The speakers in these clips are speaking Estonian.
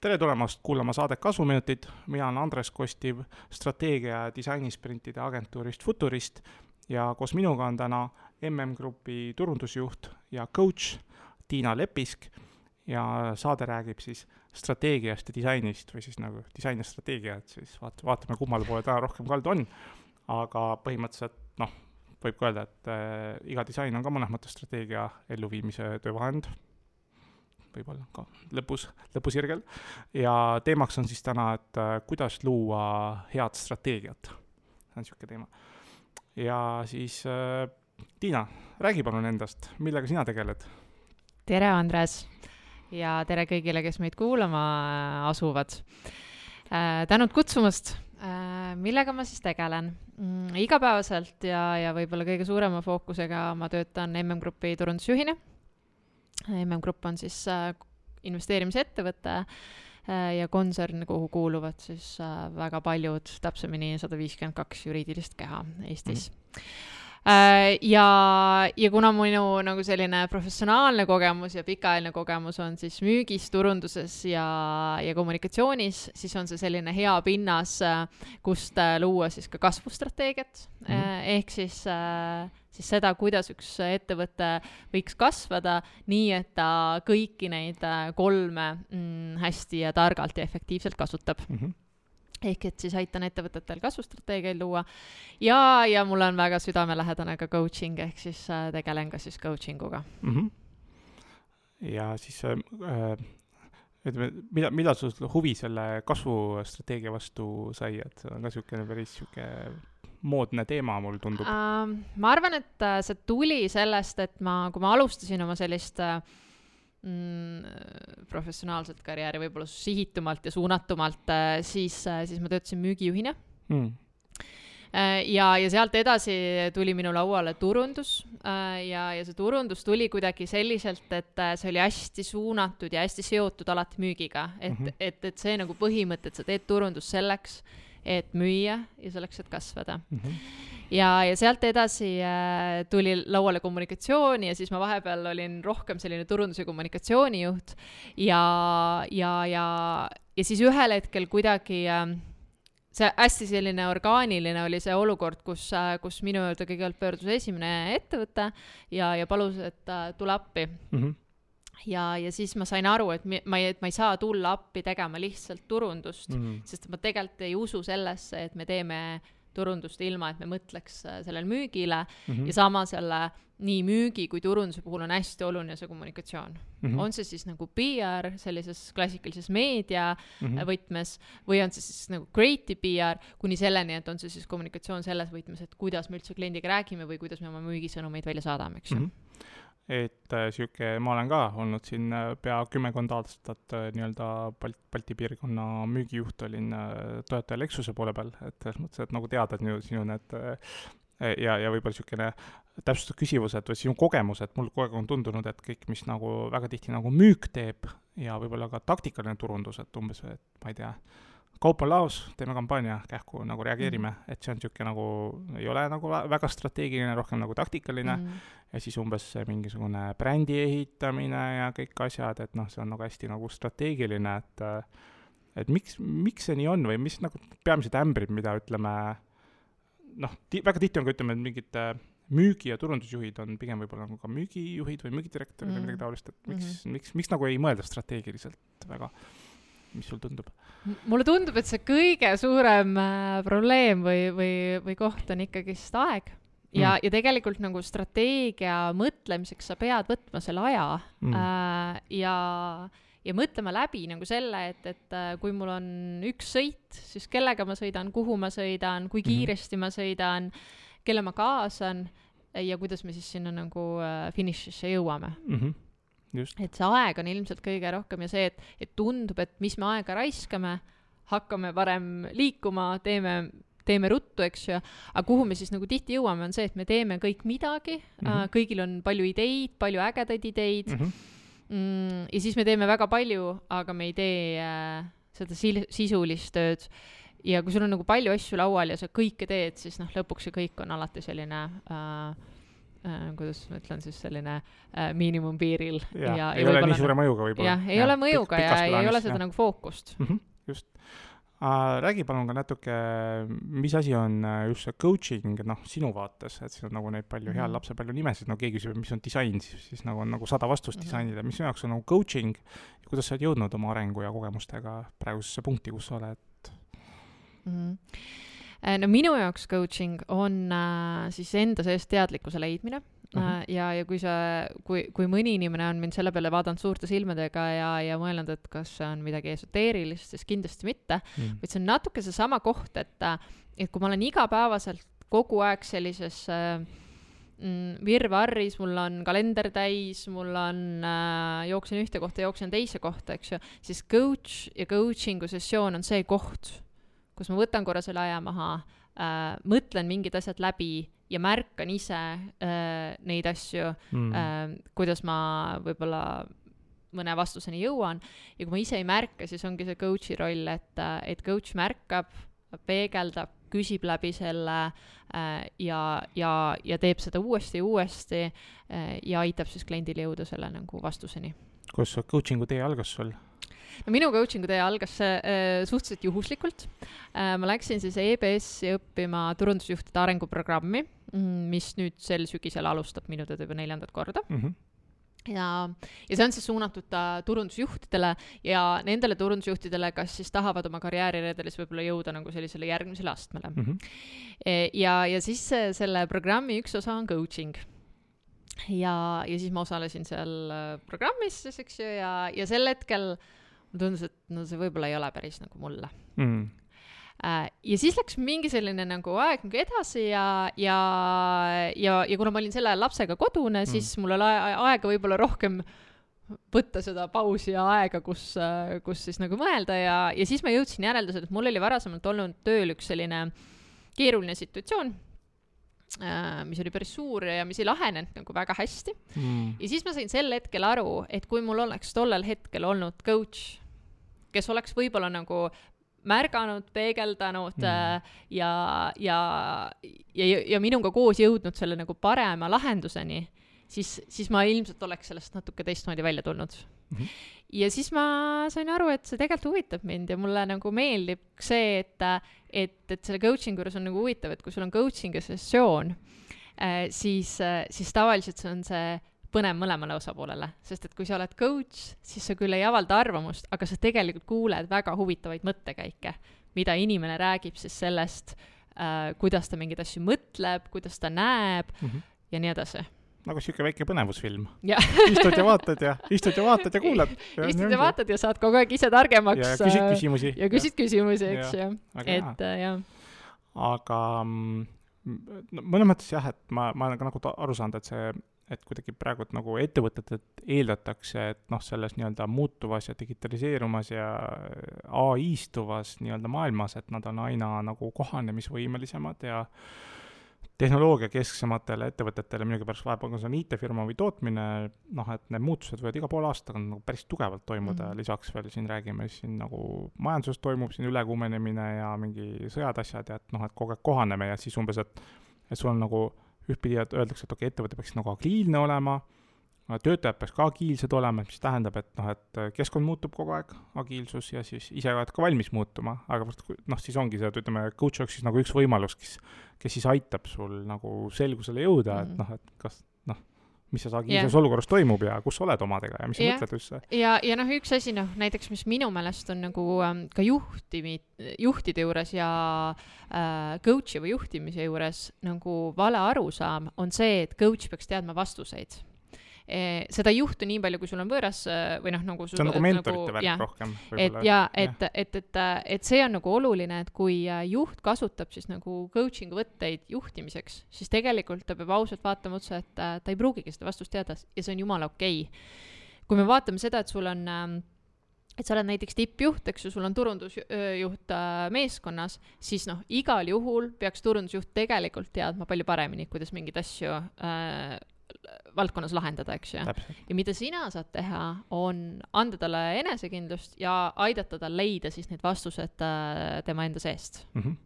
tere tulemast kuulama saadet Kasvuminutid, mina olen Andres Kostiv strateegia ja disainisprintide agentuurist Futurist ja koos minuga on täna MM Grupi turundusjuht ja coach Tiina Lepisk ja saade räägib siis strateegiast ja disainist või siis nagu disain ja strateegia, et siis vaat-, vaatame, kummale poole täna rohkem kaldu on. aga põhimõtteliselt noh, võib ka öelda, et äh, iga disain on ka mõnes mõttes strateegia elluviimise töövahend võib-olla ka lõpus, lõpusirgel. ja teemaks on siis täna, et äh, kuidas luua head strateegiat. see on niisugune teema. ja siis äh, Tiina, räägi palun endast, millega sina tegeled? tere, Andres! ja tere kõigile, kes meid kuulama äh, asuvad äh,. tänud kutsumast äh,. millega ma siis tegelen mm,? igapäevaselt ja, ja võib-olla kõige suurema fookusega ma töötan MM Grupi turundusjuhina MM Grupp on siis äh, investeerimisettevõte äh, ja kontsern, kuhu kuuluvad siis äh, väga paljud, täpsemini sada viiskümmend kaks juriidilist keha Eestis mm. -hmm ja, ja kuna minu nagu selline professionaalne kogemus ja pikaajaline kogemus on siis müügis, turunduses ja, ja kommunikatsioonis, siis on see selline hea pinnas, kust luua siis ka kasvustrateegiat mm. -hmm. ehk siis äh, siis seda, kuidas üks ettevõte võiks kasvada nii, et ta kõiki neid äh, kolme mm, hästi ja targalt ja efektiivselt kasutab mm. -hmm ehk et siis aitan ettevõtetel kasvustrateegiaid luua ja, ja mul on väga südamelähedane ka coaching ehk siis äh, tegelen ka siis coaching uga mm. -hmm. ja siis äh, ütleme, mida, mida sul huvi selle kasvustrateegia vastu sai, et see on ka niisugune päris niisugune moodne teema, mulle tundub uh,? ma arvan, et äh, see tuli sellest, et ma, kui ma alustasin oma sellist äh, mm, professionaalset karjääri võib-olla sihitumalt ja suunatumalt, äh, siis, siis ma töötasin müügijuhina. Mm ja, ja sealt edasi tuli minu lauale turundus ja, ja see turundus tuli kuidagi selliselt, et see oli hästi suunatud ja hästi seotud alati müügiga, et mm, -hmm. et, et see nagu põhimõte, et sa teed turundust selleks, et müüa ja selleks, et kasvada mm. -hmm. ja, ja sealt edasi äh, tuli lauale kommunikatsioon ja siis ma vahepeal olin rohkem selline turundus- ja kommunikatsioonijuht ja, ja, ja, ja siis ühel hetkel kuidagi äh, see hästi selline orgaaniline oli see olukord, kus, äh, kus minu juurde kõigepealt pöördus esimene ettevõte ja, ja palus, et äh, tule appi mm. -hmm ja, ja siis ma sain aru, et ma ei, et ma ei saa tulla appi tegema lihtsalt turundust mm, -hmm. sest ma tegelikult ei usu sellesse, et me teeme turundust ilma, et me mõtleks äh, sellele müügile mm -hmm. ja sama selle nii müügi kui turunduse puhul on hästi oluline see kommunikatsioon mm. -hmm. on see siis nagu PR sellises klassikalises meedia mm -hmm. võtmes või on see siis nagu creative PR kuni selleni, et on see siis kommunikatsioon selles võtmes, et kuidas me üldse kliendiga räägime või kuidas me oma müügisõnumeid välja saadame, eks ju mm. -hmm et äh, sihuke, ma olen ka olnud siin äh, pea kümmekond aastat äh, nii-öelda Balt-, Balti piirkonna müügijuht olin Toyota Lexuse poole peal, et selles mõttes, et nagu teada sinu, sinu need ja, ja võib-olla niisugune täpsustav küsimus, et või sinu kogemus, et mul kogu aeg on tundunud, et kõik, mis nagu väga tihti nagu müük teeb ja võib-olla ka taktikaline turundus, et umbes, et ma ei tea, kaup on laos, teeme kampaania, kähku nagu reageerime mm, -hmm. et see on niisugune nagu, ei ole nagu väga strateegiline, rohkem nagu taktikaline mm, -hmm. ja siis umbes mingisugune brändi ehitamine ja kõik asjad, et noh, see on nagu hästi nagu strateegiline, et et miks, miks see nii on või mis nagu peamised ämbrid, mida ütleme, noh, väga tihti on ka, ütleme, mingid müügi- ja turundusjuhid on pigem võib-olla nagu ka müügijuhid või müügidirektorid mm -hmm. või midagi taolist, et miks mm, -hmm. miks, miks nagu ei mõelda strateegiliselt väga mis sul tundub? mulle tundub, et see kõige suurem äh, probleem või, või, või koht on ikkagist aeg ja mm., ja tegelikult nagu strateegia mõtlemiseks sa pead võtma selle aja mm. äh, ja, ja mõtlema läbi nagu selle, et, et äh, kui mul on üks sõit, siis kellega ma sõidan, kuhu ma sõidan, kui mhm. kiiresti mm. ma sõidan, kelle ma kaasan ja kuidas me siis sinna nagu äh, finišisse jõuame mm. -hmm et see aeg on ilmselt kõige rohkem ja see, et, et tundub, et mis me aega raiskame, hakkame parem liikuma, teeme, teeme ruttu, eks ju, aga kuhu me siis nagu tihti jõuame, on see, et me teeme kõik midagi mm, -hmm. kõigil on palju ideid, palju ägedaid ideid mm, -hmm. mm, ja siis me teeme väga palju, aga me ei tee äh, seda sil-, sisulist tööd ja kui sul on nagu palju asju laual ja sa kõike teed, siis noh, lõpuks see kõik on alati selline äh, äh,, kuidas ma ütlen siis, selline äh, miinimumpiiril ja, ja ei ole nii suure mõjuga võib-olla. jah, ei ja, ole mõjuga ja ei ole seda ja. nagu fookust mm. -hmm, just uh,. räägi palun ka natuke, mis asi on äh, just see coaching, noh, sinu vaates, et siin on nagu neid palju mm -hmm., heal lapsel palju nimesid, no keegi küsib, mis on disain, siis, siis nagu on nagu sada vastust mm -hmm. disainile, mis sinu jaoks on nagu coaching ja kuidas sa oled jõudnud oma arengu ja kogemustega praegusesse punkti, kus sa oled mm? -hmm no minu jaoks coaching on äh, siis enda sees teadlikkuse leidmine mm. -hmm. ja, ja kui see, kui, kui mõni inimene on mind selle peale vaadanud suurte silmadega ja, ja mõelnud, et kas see on midagi esoteerilist, siis kindlasti mitte mm. -hmm. vaid see on natuke seesama koht, et, et kui ma olen igapäevaselt kogu aeg sellises äh, mm, virvarris, mul on kalender täis, mul on äh,, jooksen ühte kohta, jooksen teise kohta, eks ju, siis coach ja coaching'u sessioon on see koht, kus ma võtan korra selle aja maha äh,, mõtlen mingid asjad läbi ja märkan ise äh, neid asju mm., äh, kuidas ma võib-olla mõne vastuseni jõuan ja kui ma ise ei märka, siis ongi see coach'i roll, et, et coach märkab, peegeldab, küsib läbi selle äh, ja, ja, ja teeb seda uuesti ja uuesti äh, ja aitab siis kliendil jõuda selle nagu vastuseni. kus coaching'u tee algas sul? No minu coaching'u tee algas äh, suhteliselt juhuslikult äh,. ma läksin siis EBS-i õppima turundusjuhtide arenguprogrammi, mm, mis nüüd sel sügisel alustab minu teada juba neljandat korda mm. -hmm ja, ja see on siis suunatud turundusjuhtidele ja nendele turundusjuhtidele, kes siis tahavad oma karjääriredelis võib-olla jõuda nagu sellisele järgmisele astmele mm. -hmm. Ja, ja siis selle programmi üks osa on coaching ja, ja siis ma osalesin seal äh, programmis siis, eks ju, ja, ja sel hetkel äh, mulle tundus, et no see võib-olla ei ole päris nagu mulle mm. Uh, ja siis läks mingi selline nagu aeg nagu edasi ja, ja, ja, ja kuna ma olin sel ajal lapsega kodune mm., siis mul oli aega võib-olla rohkem võtta seda pausi ja aega, kus, kus siis nagu mõelda ja, ja siis ma jõudsin järeldusele, et mul oli varasemalt olnud tööl üks selline keeruline situatsioon uh,, mis oli päris suur ja mis ei lahenenud nagu väga hästi mm.. ja siis ma sain sel hetkel aru, et kui mul oleks tollel hetkel olnud coach kes oleks võib-olla nagu märganud, peegeldanud mm. Äh, ja, ja, ja, ja minuga koos jõudnud selle nagu parema lahenduseni, siis, siis ma ilmselt oleks sellest natuke teistmoodi välja tulnud mm. -hmm. ja siis ma sain aru, et see tegelikult huvitab mind ja mulle nagu meeldib see, et, et, et selle coaching'u juures on nagu huvitav, et kui sul on coaching'i sessioon, äh, siis, siis tavaliselt see on see põnev mõlemale osapoolele, sest et kui sa oled coach, siis sa küll ei avalda arvamust, aga sa tegelikult kuuled väga huvitavaid mõttekäike, mida inimene räägib siis sellest äh,, kuidas ta mingeid asju mõtleb, kuidas ta näeb mm -hmm. ja nii edasi nagu sihuke väike põnevusfilm. istud ja vaatad ja, istud ja vaatad ja kuulad. istud ja vaatad ja saad kogu aeg ise targemaks. ja küsid äh, küsimusi. ja küsid küsimusi, eks ju. et äh, jah. aga mm, no mõnes mõttes jah, et ma, ma olen ka nagu aru saanud, et see et kuidagi praegu nagu ettevõtetelt eeldatakse, et noh, selles nii-öelda muutuvas ja digitaliseerumas ja ai-stuvas nii-öelda maailmas, et nad on aina nagu kohanemisvõimelisemad ja tehnoloogiakesksematele ettevõtetele millegipärast vahepeal, see on IT-firma või tootmine, noh, et need muutused võivad iga poole aastaga nagu päris tugevalt toimuda mm. lisaks veel siin räägime siin nagu majanduses toimub siin ülekuumenemine ja mingi sõjad, asjad ja et noh, et kogu aeg kohaneme ja siis umbes, et et sul on nagu ühtpidi öeldakse, et okei okay,, ettevõte peaks nagu agiilne olema, töötajad peaks ka agiilsed olema, mis tähendab, et noh, et keskkond muutub kogu aeg, agiilsus, ja siis ise oled ka valmis muutuma, aga noh, siis ongi see, et ütleme, coach oleks siis nagu üks võimalus, kes, kes siis aitab sul nagu selgusele jõuda mm, -hmm. et noh, et kas mis selles agiilses olukorras toimub ja kus sa oled omadega ja mis yeah. sa mõtled üldse. ja, ja noh, üks asi noh, näiteks mis minu meelest on nagu ähm, ka juhtimi, juhtide juures ja äh, coach'i või juhtimise juures nagu vale arusaam, on see, et coach peaks teadma vastuseid seda ei juhtu nii palju, kui sul on võõras eh, või noh, nagu see on nagu mentorite nagu, värk jah, rohkem et ja et, et, et, et see on nagu oluline, et kui äh, juht kasutab siis nagu coaching'u võtteid juhtimiseks, siis tegelikult ta peab ausalt vaatama otsa, et ta ei pruugigi seda vastust teada ja see on jumala okei okay. kui me vaatame seda, et sul on äh, et sa oled näiteks tippjuht, eks ju, sul on turundusjuht meeskonnas, siis noh, igal juhul peaks turundusjuht tegelikult teadma palju paremini, kuidas mingeid asju äh, valdkonnas lahendada, eks ju. ja mida sina saad teha, on anda talle enesekindlust ja aidata tal leida siis need vastused äh, tema enda seest mm. -hmm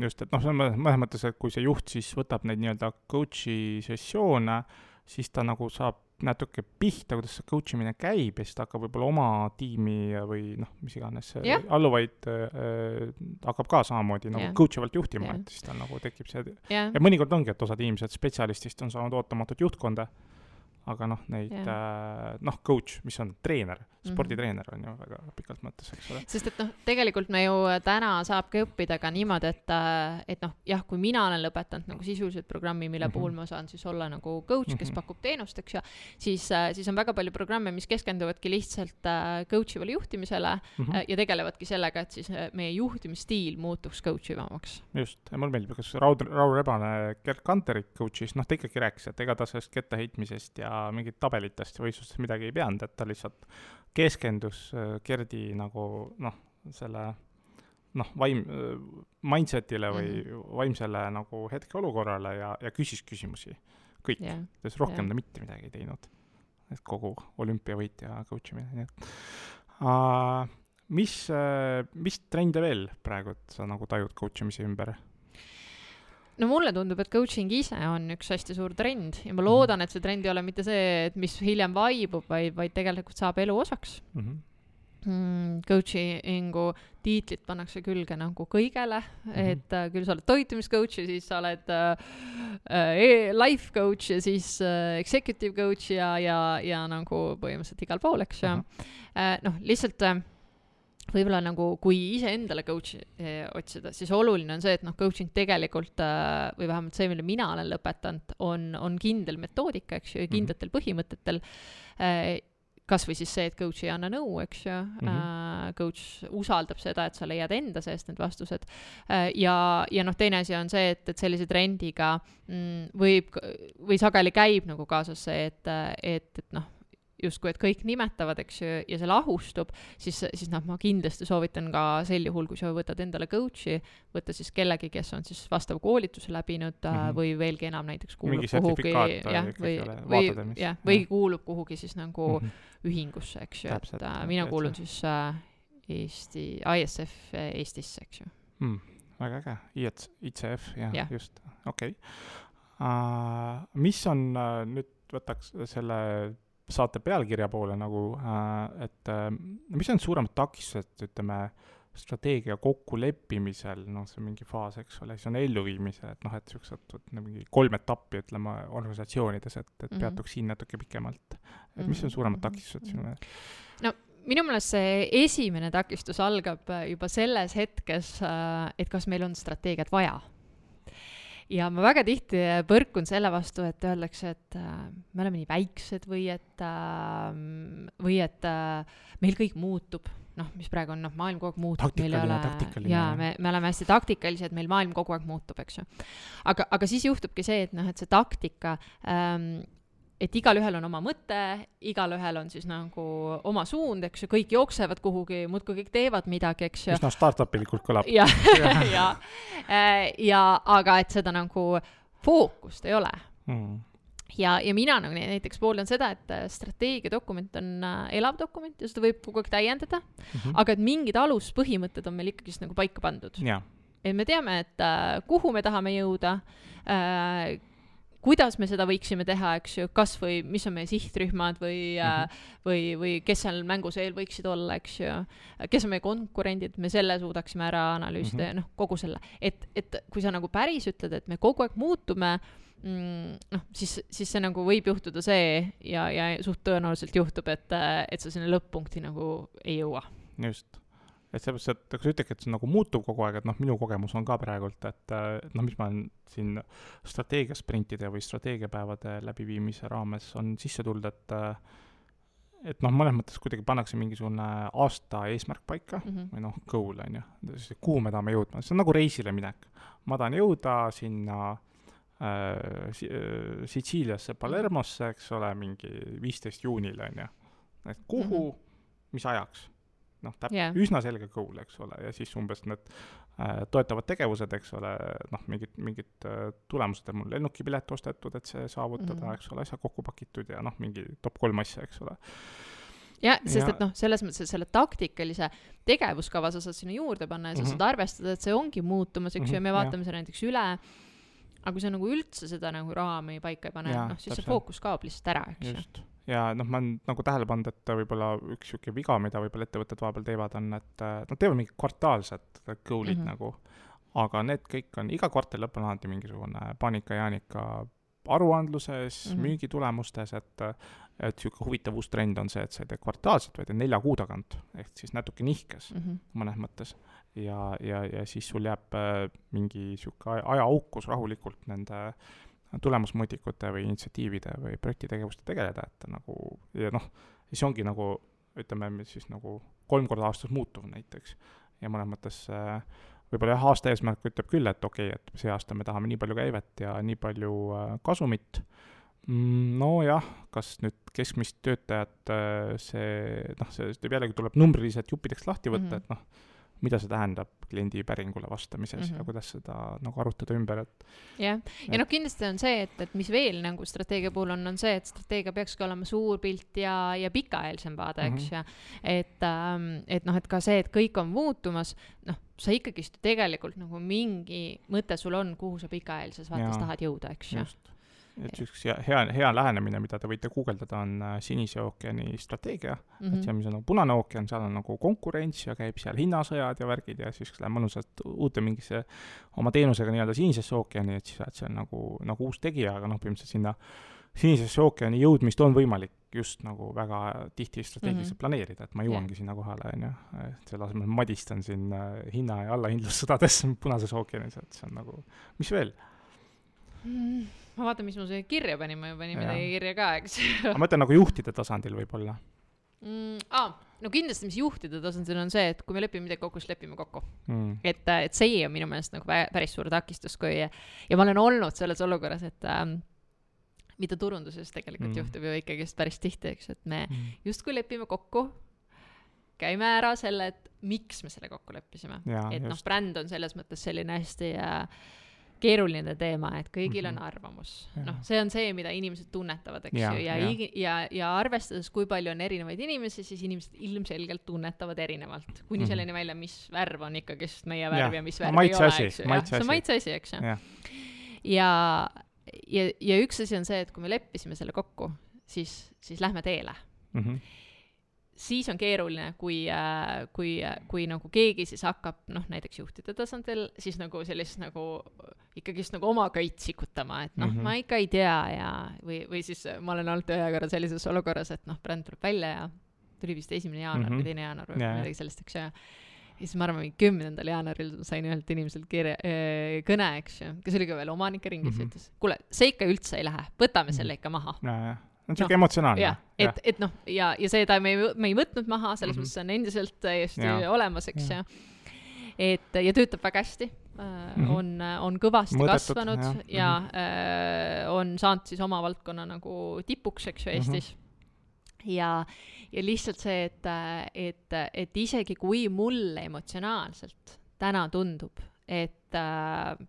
just, et noh, mõnes mõttes, et kui see juht siis võtab neid nii-öelda coach'i sessioone, siis ta nagu saab natuke pihta, kuidas see coach imine käib ja siis ta hakkab võib-olla oma tiimi või noh, mis iganes yeah. alluvaid äh, hakkab ka samamoodi nagu yeah. coach ivalt juhtima yeah., et siis tal nagu tekib see yeah. ja mõnikord ongi, et osad inimesed spetsialistist on saanud ootamatut juhtkonda aga noh, neid yeah. äh, noh, coach, mis on treener, mhm. sporditreener on ju väga pikalt mõttes, eks ole. sest et noh, tegelikult me ju täna saabki õppida ka niimoodi, et, äh, et noh, jah, kui mina olen lõpetanud nagu sisuliselt programmi, mille mm -hmm. puhul ma saan siis olla nagu coach, kes mm -hmm. pakub teenust, eks ju, siis äh,, siis on väga palju programme, mis keskenduvadki lihtsalt äh, coach ivale juhtimisele mm -hmm. äh, ja tegelevadki sellega, et siis äh, meie juhtimisstiil muutuks coach ivamaks. just, mulle meeldib, kas Raud, Raul Rebane Gerd Kanterit coach'is, noh, ta ikkagi rääkis, et ega ta sellest kettaheitmisest ja mingit tabelitest ja võistlustest midagi ei pidanud, et ta lihtsalt keskendus äh, Gerdi nagu noh, selle noh, vaim, mindset'ile või mm -hmm. vaimsele nagu hetkeolukorrale ja, ja küsis küsimusi. kõik yeah., sest rohkem yeah. ta mitte midagi ei teinud. et kogu olümpiavõitja coach imine, nii et uh, mis uh,, mis trende veel praegu, sa nagu tajud coach imise ümber? No mulle tundub, et coaching ise on üks hästi suur trend ja ma mhm. loodan, et see trend ei ole mitte see, et mis hiljem vaibub, vaid, vaid tegelikult saab elu osaks mm. -hmm mm, coaching'u tiitlit pannakse külge nagu kõigele mm, -hmm. et uh, küll sa oled toitumiscoach ja siis sa oled uh, uh, life coach ja siis uh, executive coach ja, ja, ja nagu põhimõtteliselt igal pool, eks ju uh -huh.. Uh, noh, lihtsalt uh, võib-olla nagu, kui iseendale coach'i eh, otsida, siis oluline on see, et noh, coaching tegelikult äh, või vähemalt see, mille mina olen lõpetanud, on, on kindel metoodika, eks ju, ja mhm. kindlatel mm -hmm. põhimõtetel äh, kas või siis see, et coach ei anna nõu, eks ju mm, -hmm. coach usaldab seda, et sa leiad enda seest need vastused. ja, ja noh, teine asi on see, et, et sellise trendiga mm, võib, või sageli käib nagu kaasas see, et, et, et noh, justkui, et kõik nimetavad, eks ju, ja see lahustub, siis, siis noh, ma kindlasti soovitan ka sel juhul, kui sa võtad endale coach'i, võtta siis kellegi, kes on siis vastava koolituse läbinud mm -hmm. või veelgi enam näiteks kuulub Mingi kuhugi, jah, või, või jah, või ja. kuulub kuhugi siis nagu mm -hmm. ühingusse, eks ju, et äh, mina kuulun siis äh, Eesti, ISF Eestisse, eks ju mm,. väga äge, IETS, ICF, jah ja., just, okei okay. uh,. mis on uh, nüüd, võtaks selle saate pealkirja poole nagu, äh, et äh, mis on suuremad takistused, ütleme, strateegia kokkuleppimisel, noh, see on mingi faas, eks ole, siis on elluviimisel, et noh, et niisugused mingi kolm etappi, ütleme, organisatsioonides, et, et mm -hmm. peatuks siin natuke pikemalt. et mis on suuremad takistused sinu meelest? no minu meelest see esimene takistus algab juba selles hetkes, äh, et kas meil on strateegiat vaja ja ma väga tihti põrkun selle vastu, et öeldakse, et äh, me oleme nii väiksed või et äh,, või et äh, meil kõik muutub noh, mis praegu on, noh, maailm kogu aeg muutub, meil ei ole, jaa, me, me oleme hästi taktikalised, meil maailm kogu aeg muutub, eks ju. aga, aga siis juhtubki see, et noh, et see taktika ähm, et igalühel on oma mõte, igalühel on siis nagu oma suund, eks ju, kõik jooksevad kuhugi, muudkui kõik teevad midagi, eks ju. üsna startupilikult kõlab. ja, ja, äh, ja aga et seda nagu fookust ei ole mm. ja, ja mina nagu näiteks pooldan seda, et äh, strateegiadokument on äh, elav dokument ja seda võib kogu aeg täiendada mm, -hmm. aga et mingid aluspõhimõtted on meil ikkagist nagu paika pandud. et me teame, et kuhu me tahame jõuda äh,, kuidas me seda võiksime teha, eks ju, kas või mis on meie sihtrühmad või mm, -hmm. või, või kes seal mängus veel võiksid olla, eks ju, kes on meie konkurendid, me selle suudaksime ära analüüsida mm -hmm. ja noh, kogu selle, et, et kui sa nagu päris ütled, et me kogu aeg muutume mm, noh, siis, siis see nagu võib juhtuda see ja, ja suht tõenäoliselt juhtub, et, et sa sinna lõpp-punkti nagu ei jõua. just et sellepärast, et kui sa ütledki, et see nagu muutub kogu aeg, et noh, minu kogemus on ka praegult, et noh, mis ma olen siin strateegiasprintide või strateegiapäevade läbiviimise raames on sisse tulnud, et et noh, mõnes mõttes kuidagi pannakse mingisugune aasta eesmärk paika mm -hmm. või noh, goal on ju, kuhu me tahame jõudma, see on nagu reisile minek. ma tahan jõuda sinna äh, si-, äh, Sitsiiliasse, Palermosse, eks ole, mingi viisteist juunil, on ju. et kuhu mm, -hmm. mis ajaks noh, täp- yeah., üsna selge goal, eks ole, ja siis umbes need äh, toetavad tegevused, eks ole, noh, mingid, mingid äh, tulemused, et mul lennukipilet ostetud, et see saavutada mm, -hmm. eks ole, asjad kokku pakitud ja noh, mingi top kolm asja, eks ole. jah, sest ja... et noh, selles mõttes, et selle taktikalise tegevuskava sa saad sinna juurde panna ja sa mm -hmm. saad arvestada, et see ongi muutumas, eks ju mm -hmm., ja me vaatame selle näiteks üle aga kui sa nagu üldse seda nagu raami paika ei pane, noh, siis see fookus kaob lihtsalt ära, eks ju ja noh, ma olen nagu tähele pannud, et võib-olla üks niisugune viga, mida võib-olla ettevõtted vahepeal teevad, on, et nad teevad mingid kvartaalsed goal'id mm -hmm. nagu, aga need kõik on, iga kvartali lõpp on alati mingisugune paanika-jaanika aruandluses mm, -hmm. müügitulemustes, et et niisugune huvitav uus trend on see, et sa ei tee kvartaalselt, vaid nelja kuu tagant, ehk siis natuke nihkes mm -hmm. mõnes mõttes. ja, ja, ja siis sul jääb äh, mingi niisugune ajaauk, kus rahulikult nende tulemusmõõdikute või initsiatiivide või projektitegevuste tegeleda, et nagu ja noh, siis ongi nagu ütleme siis nagu kolm korda aastas muutuv näiteks. ja mõnes mõttes äh, võib-olla jah, aasta eesmärk ütleb küll, et okei okay,, et see aasta me tahame nii palju käivet ja nii palju äh, kasumit Mm, nojah, kas nüüd keskmist töötajat äh, see, noh, see jällegi tuleb numbriliselt juppideks lahti võtta mm, -hmm. et noh, mida see tähendab kliendi päringule vastamises mm -hmm. ja mhm. kuidas seda nagu arutada ümber, et jah, ja noh, kindlasti on see, et, et mis veel nagu strateegia puhul on, on see, et strateegia peakski olema suur pilt ja, ja pikaajalisem vaade mm, -hmm. eks ju. et ähm,, et noh, et ka see, et kõik on muutumas, noh, sa ikkagist tegelikult nagu mingi mõte sul on, kuhu sa pikaajalises vaates ja, tahad jõuda, eks ju et üks hea, hea lähenemine, mida te võite guugeldada, on äh, Sinise ookeani strateegia mm, -hmm. et see, mis on nagu Punane ookean, seal on nagu konkurents ja käib seal hinnasõjad ja värgid ja siis läheb mõnusalt uute mingisse oma teenusega nii-öelda Sinisesse ookeani, et siis oled seal nagu, nagu uus tegija, aga noh, põhimõtteliselt sinna Sinisesse ookeani jõudmist on võimalik just nagu väga tihti strateegiliselt mm -hmm. planeerida, et ma jõuangi yeah. sinna kohale, on ju, et selle asemel madistan siin äh, hinna- ja allahindlussõdades Punases ookeanis, et see on nagu, mis veel mm.? Ma vaatan, mis ma siia kirja panin, ma ju panin midagi kirja ka, eks ma mõtlen nagu juhtide tasandil võib-olla mm,. aa, no kindlasti, mis juhtide tasandil on see, et kui me lepime midagi kokku, siis lepime kokku mm.. et, et see on minu meelest nagu päris suur takistus, kui ja ma olen olnud selles olukorras, et ähm, mida turunduses tegelikult mm. juhtub ju ikkagist päris tihti, eks, et me mm. justkui lepime kokku, käime ära selle, et miks me selle kokku leppisime. et noh, bränd on selles mõttes selline hästi äh, keeruline teema, et kõigil on mhm. arvamus. noh, see on see, mida inimesed tunnetavad, eks ja, ju, ja, ja, ja, ja arvestades, kui palju on erinevaid inimesi, siis inimesed ilmselgelt tunnetavad erinevalt. kuni mm -hmm. selleni välja, mis värv on ikkagist meie värv ja, ja mis värv no, ei ole, eks ju. see on maitse asi, eks ju. ja, ja, ja, ja üks asi on see, et kui me leppisime selle kokku, siis, siis lähme teele mm. -hmm siis on keeruline, kui, äh, kui, kui nagu keegi siis hakkab, noh, näiteks juhtide tasandil, siis nagu sellist nagu ikkagist nagu oma köit sikutama, et noh mm, -hmm. ma ikka ei tea ja, või, või siis ma olen olnud ühe korra sellises olukorras, et noh, bränd tuleb välja ja tuli vist esimene jaanuar mm -hmm. või teine jaanuar või yeah. midagi sellist, eks ju, ja siis ma arvan, mingi kümnendal jaanuaril sain ühelt inimeselt kirja äh,, kõne, eks ju, kes oli ka veel omanike ringis mm, -hmm. ütles, kuule, see ikka üldse ei lähe, võtame selle ikka maha on niisugune no, emotsionaalne. jah, et, et noh, ja, ja seda me ei, me ei võtnud maha, selles mm -hmm. mõttes on endiselt täiesti ja. olemas, eks ju. et ja töötab väga hästi mm, -hmm. on, on kõvasti Mõõdetud, kasvanud ja, ja mm -hmm. äh, on saanud siis oma valdkonna nagu tipuks, eks ju. Eestis mm. -hmm. ja, ja lihtsalt see, et, et, et isegi kui mulle emotsionaalselt täna tundub, et äh,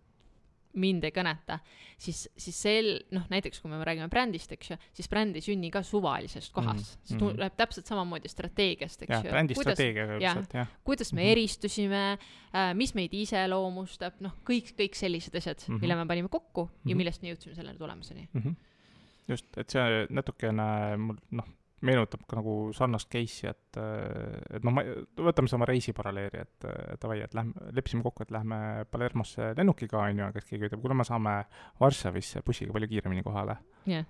mind ei kõneta, siis, siis sel, noh, näiteks kui me räägime brändist, eks ju, siis bränd ei sünni ka suvalisest kohast mm. -hmm. see tuleb täpselt samamoodi strateegiast, eks ja, ju. brändi strateegiaga üldiselt, jah. kuidas me mm -hmm. eristusime äh,, mis meid iseloomustab, noh, kõik, kõik sellised asjad mm, -hmm. mille me panime kokku mm -hmm. ja millest me jõudsime selle tulemuseni mm. -hmm. just, et see natukene mul, noh meenutab ka nagu sarnast case'i, et, et noh, ma, võtame sama reisiparalleeli, et davai, et lähme, leppisime kokku, et lähme Palermosse lennukiga, on ju, aga siis keegi ütleb, kuule, me saame Varssavisse bussiga palju kiiremini kohale. Yeah..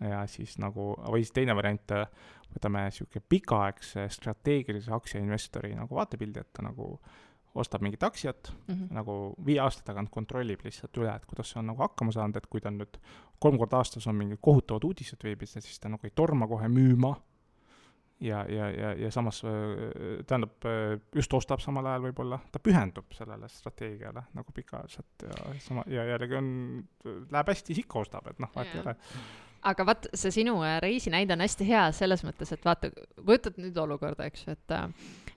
ja siis nagu, või siis teine variant, võtame niisugune pikaaegse strateegilise aktsiainvestori nagu vaatepildi, et ta nagu ostab mingit aktsiat mm, -hmm. nagu viie aasta tagant kontrollib lihtsalt üle, et kuidas see on nagu hakkama saanud, et kui ta nüüd kolm korda aastas on mingid kohutavad uudised veebis, et siis ta nagu ei torma kohe müüma. ja, ja, ja, ja samas tähendab, just ostab samal ajal võib-olla, ta pühendub sellele strateegiale nagu pikaajaliselt ja sama, ja jällegi on, läheb hästi, siis ikka ostab, et noh, vahet ei ole aga vaat see sinu äh, reisi näide on hästi hea selles mõttes, et vaata, kujutad nüüd olukorda, eks ju, et äh,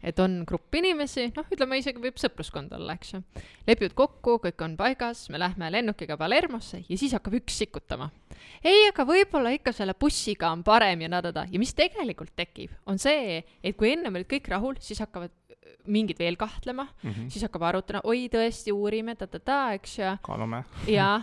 et on grupp inimesi, noh, ütleme isegi võib sõpruskond olla, eks ju. lepivad kokku, kõik on paigas, me lähme lennukiga Palermosse ja siis hakkab üks sikutama. ei, aga võib-olla ikka selle bussiga on parem ja nadada ja mis tegelikult tekib, on see, et kui ennem olid kõik rahul, siis hakkavad mingid veel kahtlema mm, -hmm. siis hakkab arutama, oi tõesti uurime ta-ta-ta, eks ju. kaalume. jaa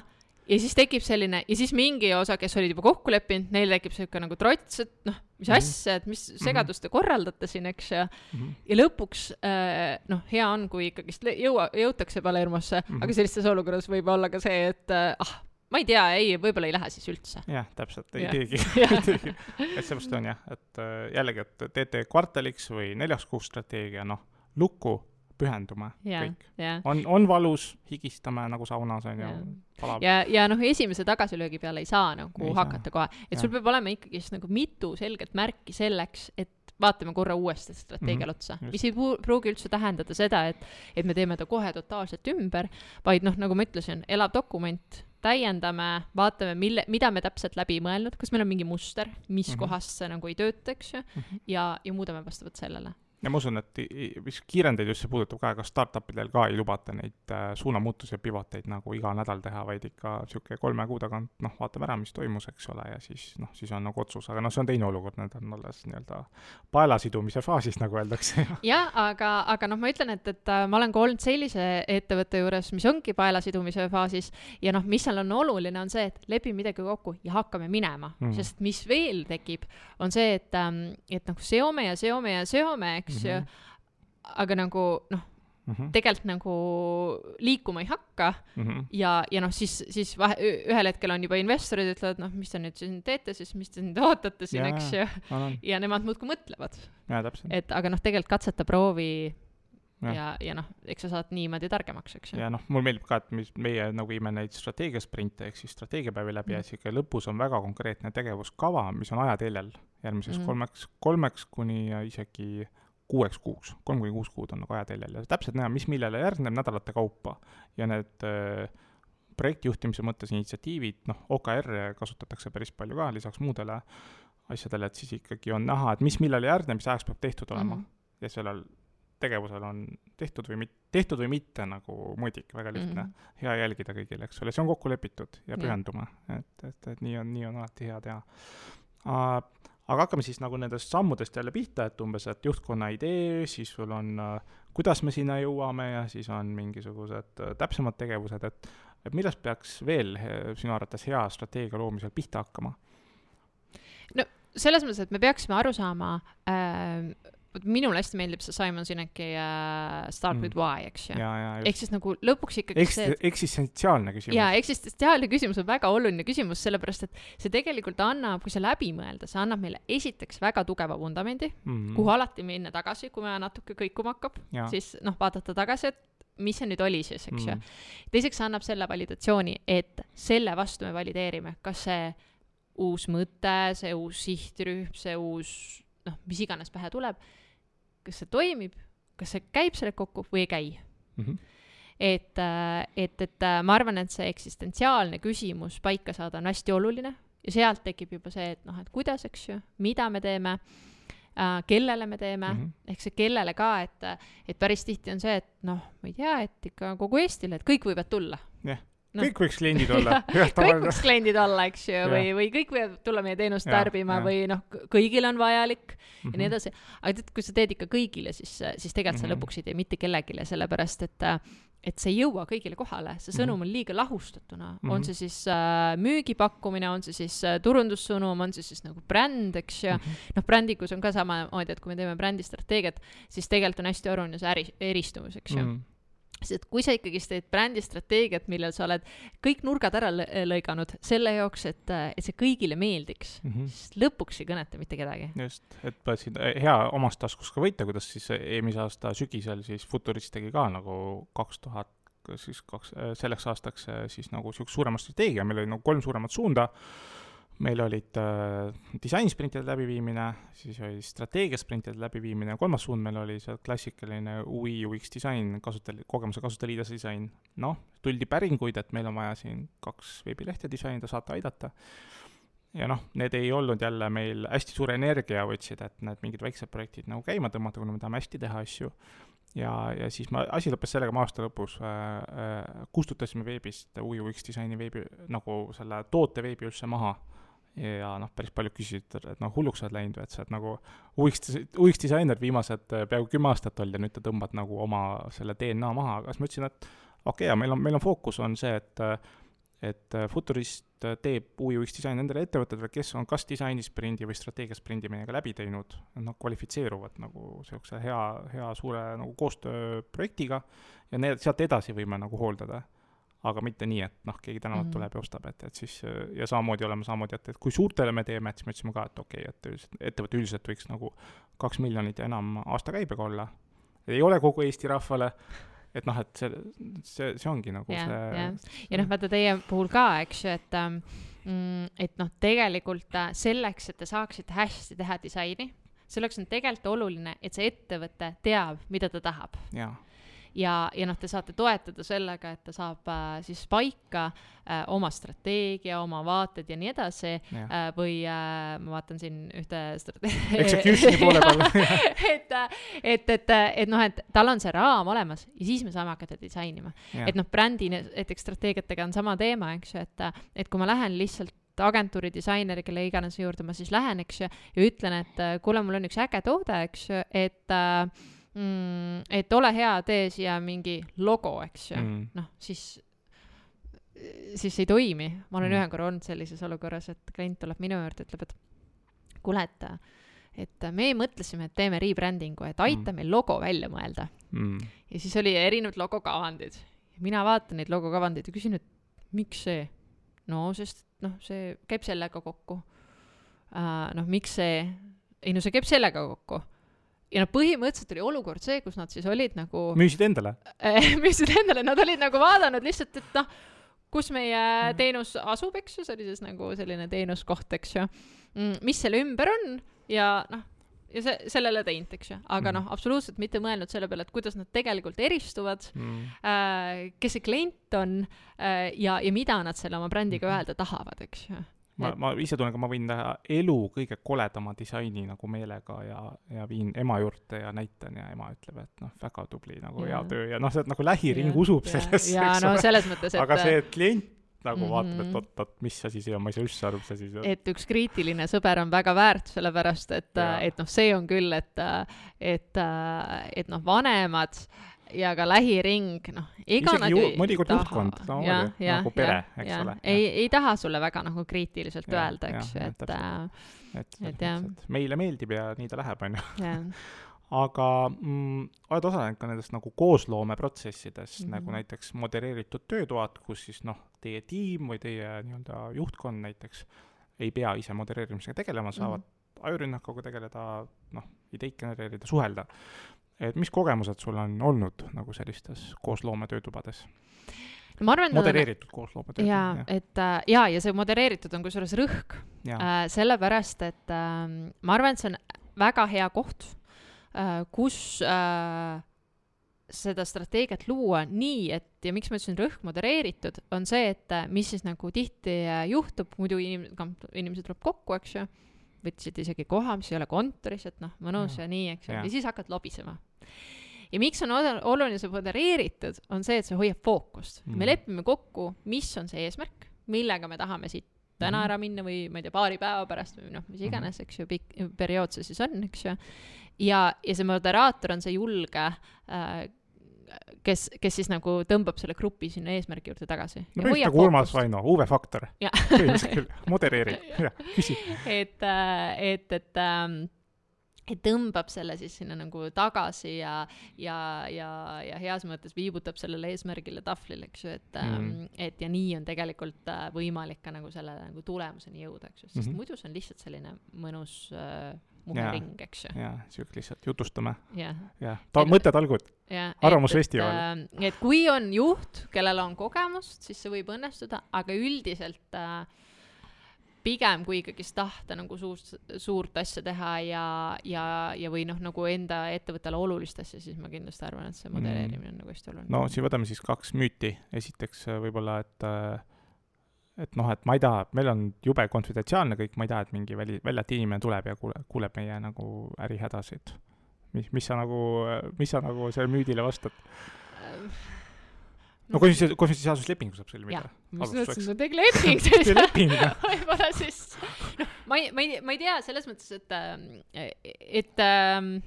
ja siis tekib selline ja siis mingi osa, kes olid juba kokku leppinud, neil tekib siuke nagu trots, et noh, mis mm -hmm. asja, et mis mhm. segadust te korraldate siin, eks ju mm. -hmm. ja lõpuks äh, noh, hea on, kui ikkagist jõua, jõutakse Palermosse mm, -hmm. aga sellistes olukordades võib olla ka see, et äh, ah, ma ei tea, ei, võib-olla ei lähe siis üldse. jah, täpselt, ei teegi et seepärast on jah, et äh, jällegi, et teete kvartaliks või neljaks kuuks strateegia, noh, lukku pühendume yeah, kõik. yeah.. on, on valus, higistame nagu saunas on ju. Yeah.. ja, ja noh, esimese tagasilöögi peale ei saa nagu ei hakata saa. kohe, et ja. sul peab olema ikkagist nagu mitu selget märki selleks, et vaatame korra uuesti strateegiale mm -hmm, otsa, mis ei pruugi üldse tähendada seda, et, et me teeme ta kohe totaalselt ümber, vaid noh, nagu ma ütlesin, elav dokument, täiendame, vaatame, mille, mida me täpselt läbi mõelnud, kas meil on mingi muster, mis mm -hmm. kohast see nagu ei tööta, eks ju? -hmm. ja, ja muudame vastavalt sellele ja ma usun, et mis kiirendeid just see puudutab ka, ega startup idel ka ei lubata neid äh, suunamuutusi ja pivoteid nagu iga nädal teha, vaid ikka niisugune kolme kuu tagant noh, vaatame ära, mis toimus, eks ole, ja siis noh, siis on nagu otsus, aga noh, see on teine olukord, need on alles nii-öelda paela sidumise faasis, nagu öeldakse. jah, aga, aga noh, ma ütlen, et, et äh, ma olen ka olnud sellise ettevõtte juures, mis ongi paela sidumise faasis ja noh, mis seal on oluline, on see, et lepime midagi kokku ja hakkame minema mm., sest mis veel tekib, on see, et, ähm, et noh, seome ja seome ja seome, eks eks ju mm. -hmm. aga nagu noh mm -hmm., tegelikult nagu liikuma ei hakka mm -hmm. ja, ja noh, siis, siis vahe, ühel hetkel on juba investorid ütlevad, noh, mis te nüüd siin teete siis, mis te nüüd ootate siin, eks ju. ja nemad muudkui mõtlevad. et aga noh, tegelikult katseta, proovi ja, ja, ja noh, eks sa saad niimoodi targemaks, eks ju. ja noh, mulle meeldib ka, et mis meie nagu viime neid strateegiasprinte ehk siis strateegiapäevi läbi mm. ja sihuke lõpus on väga konkreetne tegevuskava, mis on ajateljel järgmiseks mm. kolmeks, kolmeks kuni isegi kuueks kuuks, kolm kuni kuus kuud on nagu ajateljel ja täpselt näha, mis millele järgneb nädalate kaupa. ja need äh, projektijuhtimise mõttes initsiatiivid, noh, OKR-e kasutatakse päris palju ka lisaks muudele asjadele, et siis ikkagi on näha, et mis millele järgneb, mis ajaks peab tehtud olema mm. -hmm. ja sellel tegevusel on tehtud või mitte, tehtud või mitte nagu mõõdik, väga lihtne mm. -hmm. hea jälgida kõigile, eks ole, see on kokku lepitud ja pühendume yeah., et, et, et nii on, nii on alati hea teha uh, aga hakkame siis nagu nendest sammudest jälle pihta, et umbes, et juhtkonna idee, siis sul on äh, kuidas me sinna jõuame ja siis on mingisugused äh, täpsemad tegevused, et et millest peaks veel sinu arvates hea strateegia loomisel pihta hakkama? no selles mõttes, et me peaksime aru saama äh, vot minule hästi meeldib see Simon Sineki uh, Start mm. with why, eks ju. ehk siis nagu lõpuks ikkagi Eks, see eksistentsiaalne küsimus. jaa, eksistentsiaalne küsimus on väga oluline küsimus, sellepärast et see tegelikult annab, kui see läbi mõelda, see annab meile esiteks väga tugeva vundamendi mm., kuhu alati minna tagasi, kui vaja natuke kõikuma hakkab, siis noh, vaadata tagasi, et mis see nüüd oli siis, eks ju mm.. teiseks annab selle validatsiooni, et selle vastu me valideerime, kas see uus mõte, see uus sihtrühm, see uus noh, mis iganes pähe tuleb kas see toimib, kas see käib sellega kokku või ei käi mm. -hmm. et, et, et äh, ma arvan, et see eksistentsiaalne küsimus paika saada on hästi oluline ja sealt tekib juba see, et noh, et kuidas, eks ju, mida me teeme äh,, kellele me teeme mm, -hmm. ehk see kellele ka, et, et päris tihti on see, et noh, ma ei tea, et ikka kogu Eestile, et kõik võivad tulla. yeah no. kõik võiks kliendid olla kõik võiks kliendid olla, eks ju, või, või kõik võivad tulla meie teenust tarbima ja. või noh, kõigil on vajalik mm -hmm. ja nii mhm. edasi. aga tead, kui sa teed ikka kõigile, siis, siis tegelikult mm -hmm. sa mhm. lõpuks ei tee mitte kellelegi, sellepärast et et see ei jõua kõigile kohale, see sõnum mm -hmm. on liiga lahustatuna mm, -hmm. on see siis äh, müügipakkumine, on see siis äh, turundussõnum, on see siis nagu bränd, eks ju mm -hmm.. noh, brändikus on ka samamoodi, et kui me teeme brändistrateegiat, siis tegelikult on hästi oluline see äri, eristumus, eks ju mm. -hmm sest kui sa ikkagist teed brändistrateegiat, millel sa oled kõik nurgad ära lõiganud selle jaoks, et, et see kõigile meeldiks mm, -hmm. siis lõpuks ei kõneta mitte kedagi. just, et siin hea omast taskust ka võita, kuidas siis eelmise aasta sügisel siis Futurist tegi ka nagu kaks tuhat siis kaks, selleks aastaks siis nagu niisuguse suurema strateegia, meil oli nagu kolm suuremat suunda meil olid äh, disainsprintide läbiviimine, siis oli strateegiasprintide läbiviimine, kolmas suund meil oli see klassikaline UI, UX disain, kasutaja, kogemuse kasutajaliidese disain. noh, tuldi päringuid, et meil on vaja siin kaks veebilehte disainida, saate aidata. ja noh, need ei olnud jälle meil hästi suure energia võtsid, et need mingid väiksed projektid nagu käima tõmmata, kuna me tahame hästi teha asju. ja, ja siis ma, asi lõppes sellega, me aasta lõpus äh, äh, kustutasime veebist UI UX disaini veebi, nagu selle toote veebi üldse maha. Ja noh, päris paljud küsisid, et noh, hulluks sa oled läinud või, et sa oled nagu UX, UX disainer viimased äh, peaaegu kümme aastat olnud ja nüüd te tõmbad nagu oma selle DNA maha, aga siis ma ütlesin, et okei okay,, meil on, meil on fookus on see, et et Futurist Äh, teeb UX disain nendele ettevõtetele, kes on kas disaini sprindi või strateegia sprindi meiega läbi teinud, nad kvalifitseeruvad nagu niisuguse hea, hea suure nagu koostööprojektiga ja need, sealt edasi võime nagu hooldada. Aga mitte nii, et noh, keegi tänavalt mm -hmm. tuleb ja ostab, et, et siis ja samamoodi oleme samamoodi, et, et kui suurtele me teeme, et siis me ütlesime ka, et okei okay,, et üldiselt, ettevõte üldiselt võiks nagu kaks miljonit ja enam aastakäibega olla. ei ole kogu Eesti rahvale et noh, et see, see, see ongi nagu ja, see. ja, ja noh, vaata teie puhul ka, eks ju, et ähm, mm,, et noh, tegelikult äh, selleks, et te saaksite hästi teha disaini, selleks on tegelikult oluline, et see ettevõte teab, mida ta tahab. jaa ja, ja noh, te saate toetada sellega, et ta saab äh, siis paika äh, oma strateegia, oma vaated ja nii edasi äh, või äh, ma vaatan siin ühte Execution'i poole peal. Et, äh, et, et, et noh, et tal on see raam olemas ja siis me saame hakata disainima. et noh, brändi näiteks strateegiatega on sama teema, eks ju, et, et kui ma lähen lihtsalt agentuuri disaineri, kelle iganes juurde ma siis lähen, eks ju, ja ütlen, et äh, kuule, mul on üks äge toode, eks ju, et äh, mm,, et ole hea, tee siia mingi logo, eks ju mm., noh, siis, siis ei toimi. ma olen mm. ühe korra olnud sellises olukorras, et klient tuleb minu juurde, ütleb, et kuule, et, et me mõtlesime, et teeme rebranding'u, et aita mm. meil logo välja mõelda mm.. ja siis oli erinevad logokavandid. mina vaatan neid logokavandeid ja küsin, et miks see? no sest noh, see käib sellega kokku uh,. noh, miks see? ei no see käib sellega kokku ja noh, põhimõtteliselt oli olukord see, kus nad siis olid nagu müüsid endale müüsid endale, nad olid nagu vaadanud lihtsalt, et noh, kus meie mm. teenus asub, eks ju, see oli siis nagu selline teenuskoht, eks ju. Mm, mis selle ümber on ja noh, ja see, sellele teinud, eks ju, aga mm. noh, absoluutselt mitte mõelnud selle peale, et kuidas nad tegelikult eristuvad mm., äh, kes see klient on äh, ja, ja mida nad selle oma brändiga mm. öelda tahavad, eks ju ma, ma ise tunnen ka, ma võin teha elu kõige koledama disaini nagu meelega ja, ja viin ema juurde ja näitan ja ema ütleb, et noh, väga tubli nagu ja. hea töö ja noh, see nagu lähiring ja, usub ja, sellesse, eks no, selles mõttes, et aga see, et klient nagu mm -hmm. vaatab, et oot-oot, mis asi see on, ma ei saa üldse aru, mis asi see on. et üks kriitiline sõber on väga väärt, sellepärast et, et noh, see on küll, et, et, et noh, vanemad ja ka lähiring, noh, ega Isegi nad ju mõnikord juhtkond, no ja, ja, nagu pere, eks ja. ole. ei, ei taha sulle väga nagu kriitiliselt ja, öelda, eks ju, et, et, et jah. meile meeldib ja nii ta läheb, on ju. aga mm, oled osalenud ka nendest nagu koosloomeprotsessidest mm, -hmm. nagu näiteks modereeritud töötoad, kus siis noh, teie tiim või teie nii-öelda juhtkond näiteks ei pea ise modereerimisega tegelema, saavad mm -hmm. ajurünnakuga tegeleda, noh, ideid genereerida, suhelda et mis kogemused sul on olnud nagu sellistes koosloome töötubades? no ma arvan, modereeritud on... koosloome jaa, et äh, jaa, ja see modereeritud on kusjuures rõhk äh,, sellepärast et äh, ma arvan, et see on väga hea koht äh,, kus äh, seda strateegiat luua nii, et ja miks ma ütlesin rõhk modereeritud, on see, et äh, mis siis nagu tihti äh, juhtub, muidu inim-, inimesed tuleb kokku, eks ju, võtsid isegi koha, mis ei ole kontoris, et noh, mõnus ja, ja nii, eks ju, ja siis hakkad lobisema ja miks on oluline see modereeritud, on see, et see hoiab fookust mm.. me lepime kokku, mis on see eesmärk, millega me tahame siit täna mm. ära minna või ma ei tea, paari päeva pärast või noh, mis iganes, mhm. eks ju, pikk periood see siis on, eks ju. ja, ja see moderaator on see julge äh, kes, kes siis nagu tõmbab selle grupi sinna eesmärgi juurde tagasi. no põhimõtteliselt nagu Urmas Vaino, UV Faktor. põhimõtteliselt küll, modereerib ja küsi. et, äh, et, et ähm, et tõmbab selle siis sinna nagu tagasi ja, ja, ja, ja heas mõttes viibutab sellele eesmärgile tahvlile, eks ju, et mm., et ja nii on tegelikult äh, võimalik ka nagu selle nagu tulemuseni jõuda, eks ju, sest mm -hmm. muidu see on lihtsalt selline mõnus äh, muhering, eks ju. jaa, sihuke lihtsalt jutustame. jah ja. ta-, mõttetalgud. arvamusfestival. Et, äh, et kui on juht, kellel on kogemust, siis see võib õnnestuda, aga üldiselt äh, pigem kui ikkagist tahta nagu suurt, suurt asja teha ja, ja, ja või noh, nagu enda ettevõttele olulist asja, siis ma kindlasti arvan, et see modelleerimine mm. on nagu hästi oluline. no siin võtame siis kaks müüti, esiteks äh, võib-olla, et äh, et noh, et ma ei taha, meil on jube konfidentsiaalne kõik, ma ei taha, et mingi väli, väljalt inimene tuleb ja kuule, kuuleb meie nagu ärihädasid. mis, mis sa nagu, mis sa nagu sellele müüdile vastad? No konfidentsiaalsus, konfidentsiaalsuslepingu saab sõlmida. ma just mõtlesin, no tegi leping siis võib-olla siis, noh, ma ei, ma ei, ma ei tea, selles mõttes, et, äh, et, et ähm,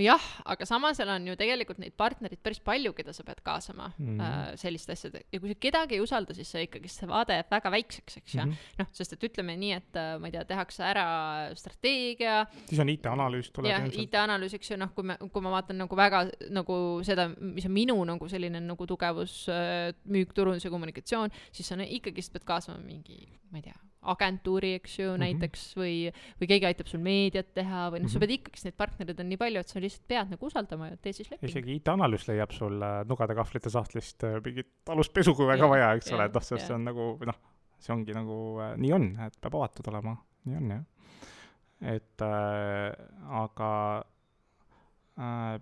nojah, aga samas seal on ju tegelikult neid partnereid päris palju, keda sa pead kaasama mm. äh, selliste asjade ja kui sa kedagi ei usalda, siis see ikkagi see vaade jääb väga väikseks, eks ju mm -hmm.. noh, sest et ütleme nii, et äh, ma ei tea, tehakse ära strateegia. siis on IT-analüüs tuleb. jah, IT-analüüs, eks ju, noh, kui me, kui ma vaatan nagu väga nagu seda, mis on minu nagu selline nagu tugevus äh,, müük, turundus ja kommunikatsioon, siis sa ikkagist pead kaasama mingi, ma ei tea agentuuri, eks ju mm, -hmm. näiteks või, või keegi aitab sul meediat teha või noh mm -hmm., sa mhm. pead ikkagi, neid partnereid on nii palju, et sa lihtsalt pead nagu usaldama ja tee siis leping. isegi IT-analüüs leiab sul äh, nugade-kahvlite sahtlist äh, mingit aluspesu, kui väga vaja, eks ole, et noh, sest see on nagu, noh, see ongi nagu äh,, nii on, et peab avatud olema, nii on jah. et äh, aga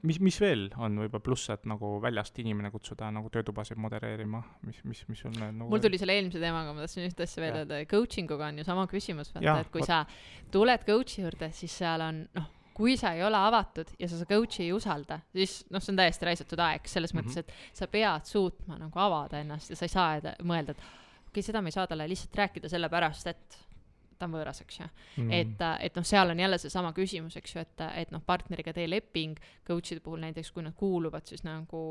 mis, mis veel on võib-olla pluss, et nagu väljast inimene kutsuda nagu töötubasid modereerima, mis, mis, mis sul nagu mul tuli selle eelmise teemaga, ma tahtsin ühte asja veel öelda, coaching uga on ju sama küsimus, vaata, et kui sa tuled coach'i juurde, siis seal on noh, kui sa ei ole avatud ja sa seda coach'i ei usalda, siis noh, see on täiesti raisatud aeg, selles mm -hmm. mõttes, et sa pead suutma nagu avada ennast ja sa ei saa mõelda, et okei okay,, seda me ei saa talle lihtsalt rääkida sellepärast, et ta on võõras, eks ju mm.. et, et noh, seal on jälle seesama küsimus, eks ju, et, et noh, partneriga tee leping, coach'ide puhul näiteks, kui nad kuuluvad siis nagu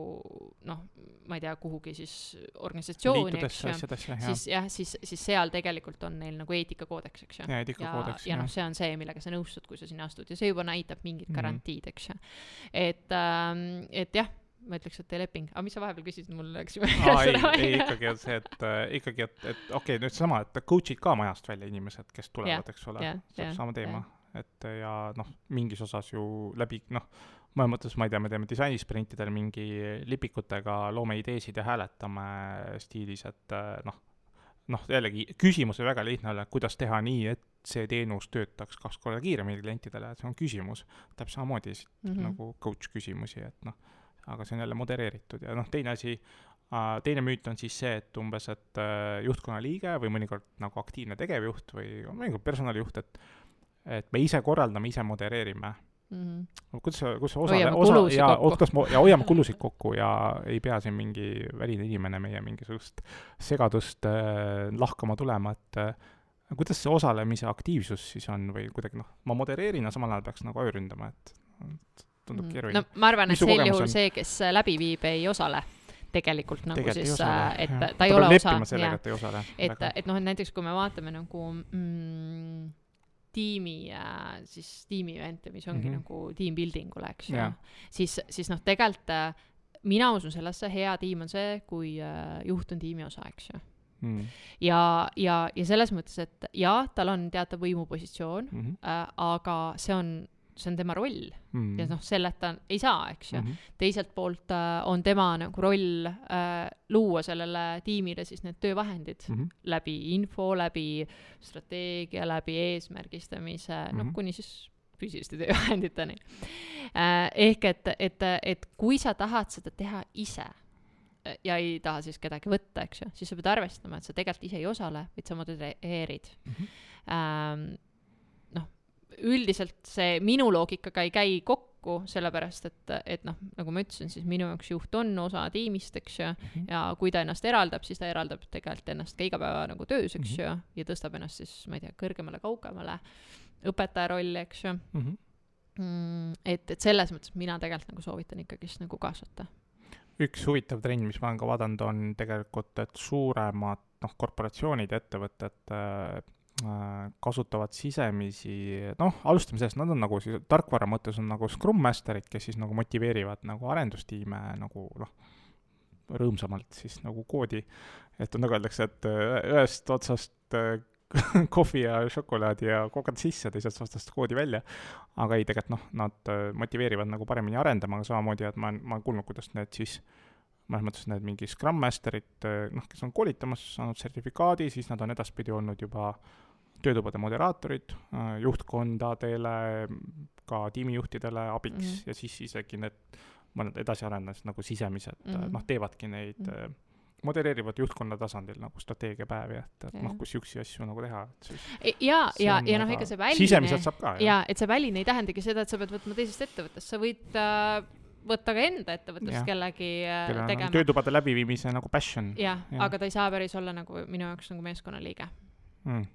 noh, ma ei tea, kuhugi siis organisatsiooni, eks ju, siis jah, siis, siis seal tegelikult on neil nagu eetikakoodeks, eks ju. ja eetikakoodeks. ja, ja noh, see on see, millega sa nõustud, kui sa sinna astud ja see juba näitab mingit mm. garantiid, eks ju. et ähm,, et jah ma ütleks, et leping, aga mis sa vahepeal küsisid, mul läks juba ei, ei ikkagi on see, et äh, ikkagi, et, et okei okay,, nüüd seesama, et coach'id ka majast välja inimesed, kes tulevad, eks ole, sama teema, et ja noh, mingis osas ju läbi noh, mõnes mõttes, ma ei tea, me teeme disainisprintidel mingi lipikutega, loome ideesid ja hääletame stiilis, et äh, noh, noh, jällegi küsimus on väga lihtne olla, kuidas teha nii, et see teenus töötaks kaks korda kiiremini klientidele, et see on küsimus. täpselt samamoodi mm -hmm. nagu coach küsimusi, et noh aga see on jälle modereeritud ja noh, teine asi, teine müüt on siis see, et umbes, et äh, juhtkonna liige või mõnikord nagu aktiivne tegevjuht või mõnikord personalijuht, et et me ise korraldame, ise modereerime mm. -hmm. kuidas sa, kuidas sa osale-, osa ja kuidas ma, ja hoiame kulusid kokku ja ei pea siin mingi väline inimene meie mingisugust segadust äh, lahkama tulema, et äh, kuidas see osalemise aktiivsus siis on või kuidagi noh, ma modereerin ja samal ajal peaks nagu ööründama, et, et tundub mm. keeruline. no ma arvan, et sel juhul see, kes läbi viib, ei osale tegelikult nagu tegelikult siis, äh, et ta, ta ei ole osa, jah, et, et noh, et näiteks kui me vaatame nagu mm, tiimi äh,, siis tiimi event'e, mis ongi mm -hmm. nagu team building ule, eks ju, siis, siis noh, tegelikult äh, mina usun sellesse, hea tiim on see, kui juht on tiimi osa, eks ju Mm. ja, ja, ja selles mõttes, et jaa, tal on teatav võimupositsioon mm, -hmm. äh, aga see on see on tema roll mm. ja noh, selleta ei saa, eks ju mm. -hmm. teiselt poolt äh, on tema nagu roll äh, luua sellele tiimile siis need töövahendid mm -hmm. läbi info, läbi strateegia, läbi eesmärgistamise mm, -hmm. noh, kuni siis füüsiliste töövahenditeni äh,. ehk et, et, et kui sa tahad seda teha ise ja ei taha siis kedagi võtta, eks ju, siis sa pead arvestama, et sa tegelikult ise ei osale, vaid sa modereerid mm. -hmm. Ähm, üldiselt see minu loogikaga ei käi kokku, sellepärast et, et noh, nagu ma ütlesin, siis minu jaoks juht on osa tiimist, eks ju mm, -hmm. ja kui ta ennast eraldab, siis ta eraldab tegelikult ennast ka igapäeva nagu töös, eks mm -hmm. ju, ja tõstab ennast siis, ma ei tea, kõrgemale, kaugemale, õpetaja rolli, eks ju mm. -hmm. Mm, et, et selles mõttes mina tegelikult nagu soovitan ikkagist nagu kaasata üks huvitav trend, mis ma olen ka vaadanud, on tegelikult, et suuremad noh, korporatsioonid, ettevõtted äh, Äh, kasutavad sisemisi, noh, alustame sellest, nad on nagu siis tarkvara mõttes on nagu Scrum Masterid, kes siis nagu motiveerivad nagu arendustiime nagu noh, rõõmsamalt siis nagu koodi, et nagu öeldakse, et äh, ühest otsast äh, kohvi ja šokolaadi ja kokad sisse, teisest otsast koodi välja. aga ei, tegelikult noh, nad motiveerivad nagu paremini arendama, aga samamoodi, et ma olen, ma olen kuulnud, kuidas need siis mõnes mõttes need mingi Scrum Masterid, noh, kes on koolitamas, saanud sertifikaadi, siis nad on edaspidi olnud juba äh, töötubade moderaatorid äh, juhtkondadele, ka tiimijuhtidele abiks mm -hmm. ja siis isegi need mõned edasiarendajad nagu sisemised mm -hmm. noh, teevadki neid mm -hmm. modelleerivad juhtkonna tasandil nagu strateegiapäevi, et, et noh, kus siukseid asju nagu teha, et siis. Ja, ja, ja noh, ega see väline. sisemiselt saab ka. ja, et see väline ei tähendagi seda, et sa pead võtma teisest ettevõttest, sa võid äh, võtta ka enda ettevõttest kellegi äh, tegema. töötubade läbiviimise nagu passion. jah ja., aga ta ei saa päris olla nagu minu jaoks nagu meeskonnaliige mm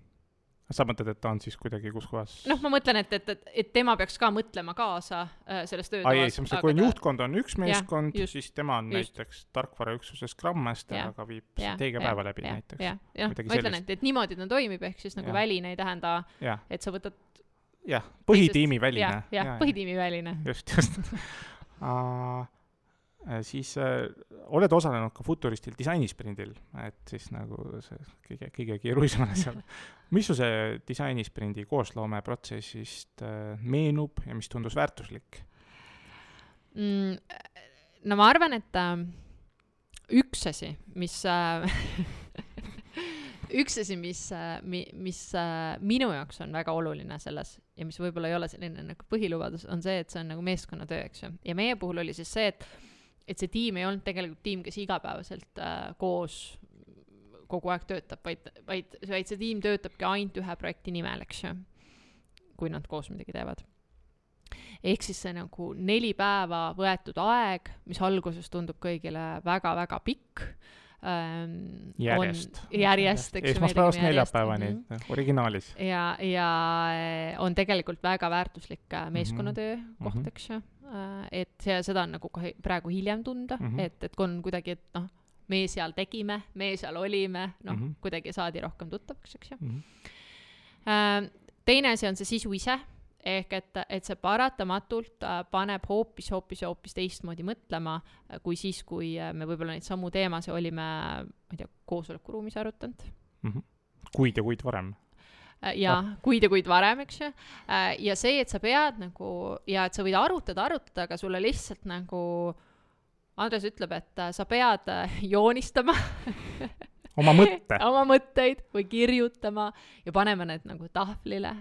sa mõtled, et ta on siis kuidagi kus kohas? noh, ma mõtlen, et, et, et, et tema peaks ka mõtlema kaasa äh, selles töötoas. ei, selles mõttes, kui on ta... juhtkond on üks meeskond, siis tema on just. näiteks tarkvaraüksuse Scrum Master, aga viib strateegiapäeva läbi ja, näiteks. jah, ma ütlen, et, et niimoodi ta toimib, ehk siis nagu ja. väline ei tähenda, et sa võtad jah, põhitiimi väline. jah, põhitiimi väline. just, just Äh, siis äh, oled osalenud ka Futuristil disainisprindil, et siis nagu see kõige, kõige keerulisem asja. mis su see disainisprindi koosloomeprotsessist äh, meenub ja mis tundus väärtuslik mm,? no ma arvan, et äh, üks asi, mis äh, üks asi, mis äh,, mi-, mis äh, minu jaoks on väga oluline selles ja mis võib-olla ei ole selline nagu põhilubadus, on see, et see on nagu meeskonnatöö, eks ju. ja meie puhul oli siis see, et et see tiim ei olnud tegelikult tiim, kes igapäevaselt äh, koos kogu aeg töötab, vaid, vaid, vaid see tiim töötabki ainult ühe projekti nimel, eks ju. kui nad koos midagi teevad. ehk siis see nagu neli päeva võetud aeg, mis alguses tundub kõigile väga-väga pikk ähm,. järjest. järjest, eks ju. esmaspäevast neljapäevani mm, -hmm. originaalis. ja, ja äh, on tegelikult väga väärtuslik äh, meeskonnatöö mm -hmm. koht, eks ju et see, seda on nagu kohe praegu hiljem tunda mm, -hmm. et, et on kuidagi, et noh, me seal tegime, me seal olime, noh mm -hmm., kuidagi saadi rohkem tuttavaks, eks ju mm. -hmm. teine asi on see sisu ise, ehk et, et see paratamatult äh, paneb hoopis, hoopis, hoopis teistmoodi mõtlema, kui siis, kui me võib-olla neid samu teemasid olime, ma ei tea, koosolekuruumis arutanud mm. -hmm. kuid ja kuid varem Äh, ja ah. kuid ja kuid varem, eks ju. Äh, ja see, et sa pead nagu ja et sa võid arutada, arutada, aga sulle lihtsalt nagu Andres ütleb, et äh, sa pead joonistama oma mõtte oma mõtteid või kirjutama ja panema need nagu tahvlile.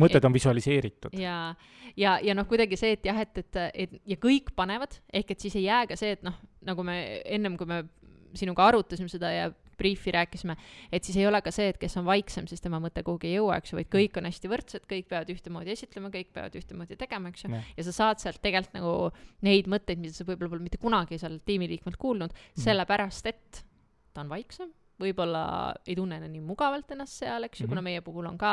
Mõtted on visualiseeritud. ja, ja, ja noh, kuidagi see, et jah, et, et, et ja kõik panevad, ehk et siis ei jää ka see, et noh, nagu me ennem, kui me sinuga arutasime seda ja briifi rääkisime, et siis ei ole ka see, et kes on vaiksem, siis tema mõte kuhugi ei jõua, eks ju, vaid kõik on hästi võrdsed, kõik peavad ühtemoodi esitlema, kõik peavad ühtemoodi tegema, eks ju. ja sa saad sealt tegelikult nagu neid mõtteid, mida sa võib-olla pole mitte kunagi seal tiimiliikmelt kuulnud mm., sellepärast et ta on vaiksem võib-olla ei tunne nii mugavalt ennast seal, eks ju mm -hmm., kuna meie puhul on ka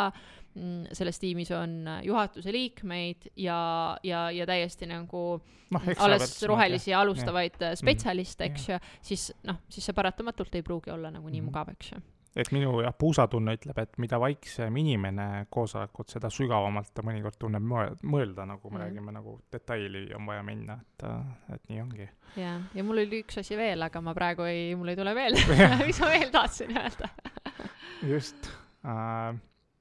mm, selles tiimis on juhatuse liikmeid ja, ja, ja täiesti nagu no, alles rohelisi ja alustavaid ja. spetsialiste, eks ju, siis noh, siis see paratamatult ei pruugi olla nagu nii mm -hmm. mugav, eks ju et minu jah, puusatunne ütleb, et mida vaiksem inimene koosolekut, seda sügavamalt ta mõnikord tunneb mõelda, nagu me mm. räägime, nagu detaili on vaja minna, et, et nii ongi. ja, ja mul oli üks asi veel, aga ma praegu ei, mul ei tule meelde mis ma veel tahtsin öelda just äh, Äh,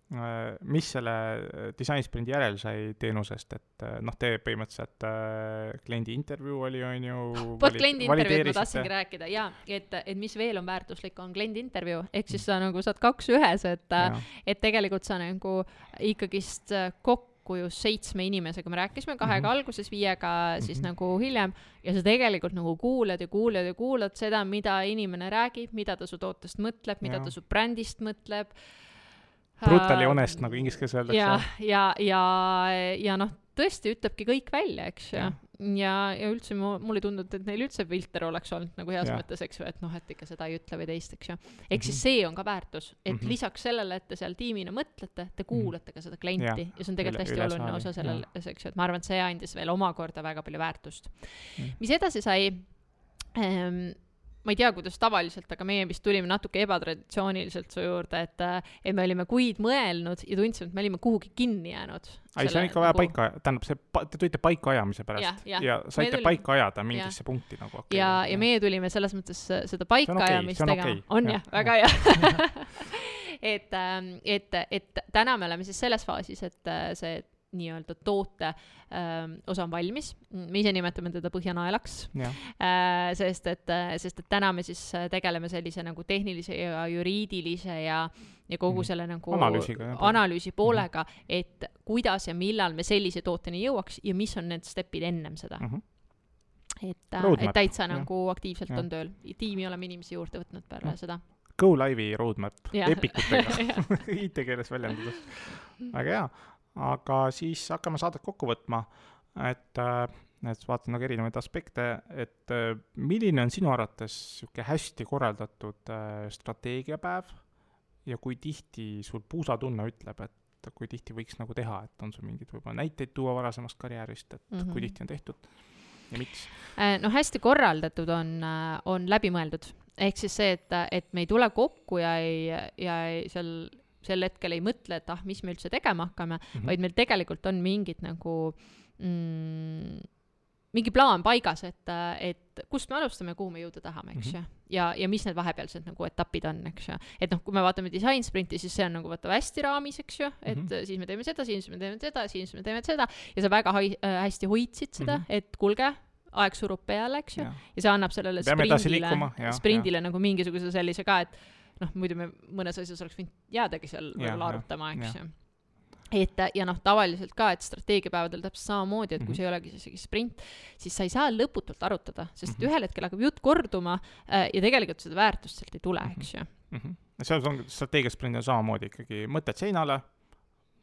mis selle äh, disainsprindi järel sai teenusest, et äh, noh, te põhimõtteliselt äh, kliendi intervjuu oli, on ju. vot kliendi intervjuud ma tahtsingi rääkida ja, et, et mis veel on väärtuslik, on kliendi intervjuu, ehk siis sa nagu saad kaks ühes, et, et tegelikult sa nagu ikkagist kokku ju seitsme inimesega me rääkisime, kahega mm -hmm. alguses, viiega siis mm -hmm. nagu hiljem, ja sa tegelikult nagu kuulad ja kuulad ja kuulad seda, mida inimene räägib, mida ta su tootest mõtleb, mida ja. ta su brändist mõtleb Brutally äh, honest, nagu inglise keeles öeldakse. ja, ja, ja, ja noh, tõesti ütlebki kõik välja, eks ju. ja, ja, ja üldse mu, mulle ei tundunud, et neil üldse filter oleks olnud nagu heas ja. mõttes, eks ju, et noh, et ikka seda ei ütle või teist, eks ju. ehk mm -hmm. siis see on ka väärtus, et mm -hmm. lisaks sellele, et te seal tiimina mõtlete, te mhm. kuulate ka seda klienti ja, ja see on tegelikult hästi oluline osa sellel, eks ju, et ma arvan, et see andis veel omakorda väga palju väärtust. mis edasi sai ähm,? Ma ei tea, kuidas tavaliselt, aga meie vist tulime natuke ebatraditsiooniliselt su juurde, et, et me olime kuid mõelnud ja tundsime, et me olime kuhugi kinni jäänud. ei, see on ikka vaja nagu... paika, tähendab, see, te tulite paikaajamise pärast ja, ja, ja saite tulime... paika ajada mingisse ja. punkti nagu okay,. ja, ja meie tulime selles mõttes seda paikaajamist okay, tegema okay., on jah ja, väga hea et, ähm, et, et täna me oleme siis selles faasis, et äh, see nii-öelda toote öö, osa on valmis, me ise nimetame teda Põhjanaelaks, sest et, sest et täna me siis tegeleme sellise nagu tehnilise ja juriidilise ja ja kogu mhm. selle nagu Analüüsiga, analüüsi poolega mm, -hmm. et kuidas ja millal me sellise tooteni jõuaks ja mis on need stepid ennem seda mm. -hmm et, et täitsa nagu aktiivselt ja. on tööl. tiimi oleme inimesi juurde võtnud peale ja. seda. Go Live'i roadmap, epikutega IT-keeles väljendudes. väga hea, aga siis hakkame saadet kokku võtma, et äh, et vaatan nagu erinevaid aspekte, et äh, milline on sinu arvates niisugune hästi korraldatud äh, strateegiapäev ja kui tihti sul puusatunne ütleb, et kui tihti võiks nagu teha, et on sul mingeid võib-olla näiteid tuua varasemast karjäärist, et mm -hmm. kui tihti on tehtud ja miks? No hästi korraldatud on, on läbimõeldud, ehk siis see, et, et me ei tule kokku ja ei, ja ei seal sel hetkel ei mõtle, et ah, mis me üldse tegema hakkame mm, -hmm. vaid meil tegelikult on mingid nagu mm, mingi plaan paigas, et, et kust me alustame, kuhu me jõuda tahame, eks ju mm -hmm.. ja, ja mis need vahepealsed nagu etapid on, eks ju. et noh, kui me vaatame disainsprinti, siis see on nagu vaata hästi raamis, eks ju, et mm -hmm. siis me teeme seda, siis me teeme seda, siis me teeme seda ja sa väga hai- äh,, hästi hoidsid seda mm, -hmm. et kuulge, aeg surub peale, eks ju, ja see annab sellele Peame sprindile, sprindile ja. nagu mingisuguse sellise ka, et noh, muidu me mõnes asjas oleks võinud jäädagi seal võib-olla arutama, eks ju et ja noh, tavaliselt ka, et strateegiapäevadel täpselt samamoodi, et kui mm -hmm. see ei olegi isegi sprint, siis sa ei saa lõputult arutada, sest mm -hmm. ühel hetkel hakkab jutt korduma äh, ja tegelikult seda väärtust sealt ei tule mm, -hmm. eks ju mm. -hmm. seal on strateegiasprindil samamoodi ikkagi mõtted seinale,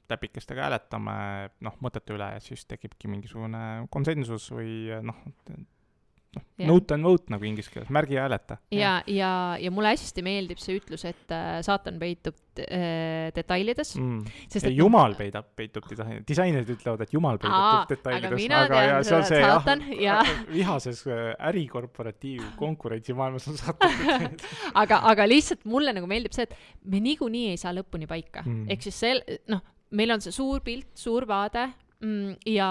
täpikestega hääletame, noh, mõtete üle ja siis tekibki mingisugune konsensus või noh, noh, note on vote nagu inglise keeles, märgi ja hääleta. ja, ja, ja mulle hästi meeldib see ütlus, et äh, saatan peitub äh, detailides. Mm.. sest et jumal peidab, peitub disaini, disainerid ütlevad, et jumal peitub detailides, aga, aga ja see on see saatan, jah ja. vihases äh, ärikorporatiiv konkurentsimaailmas on saatan aga, aga lihtsalt mulle nagu meeldib see, et me niikuinii ei saa lõpuni paika. Mm., ehk siis sel-, noh, meil on see suur pilt, suur vaade mm, ja,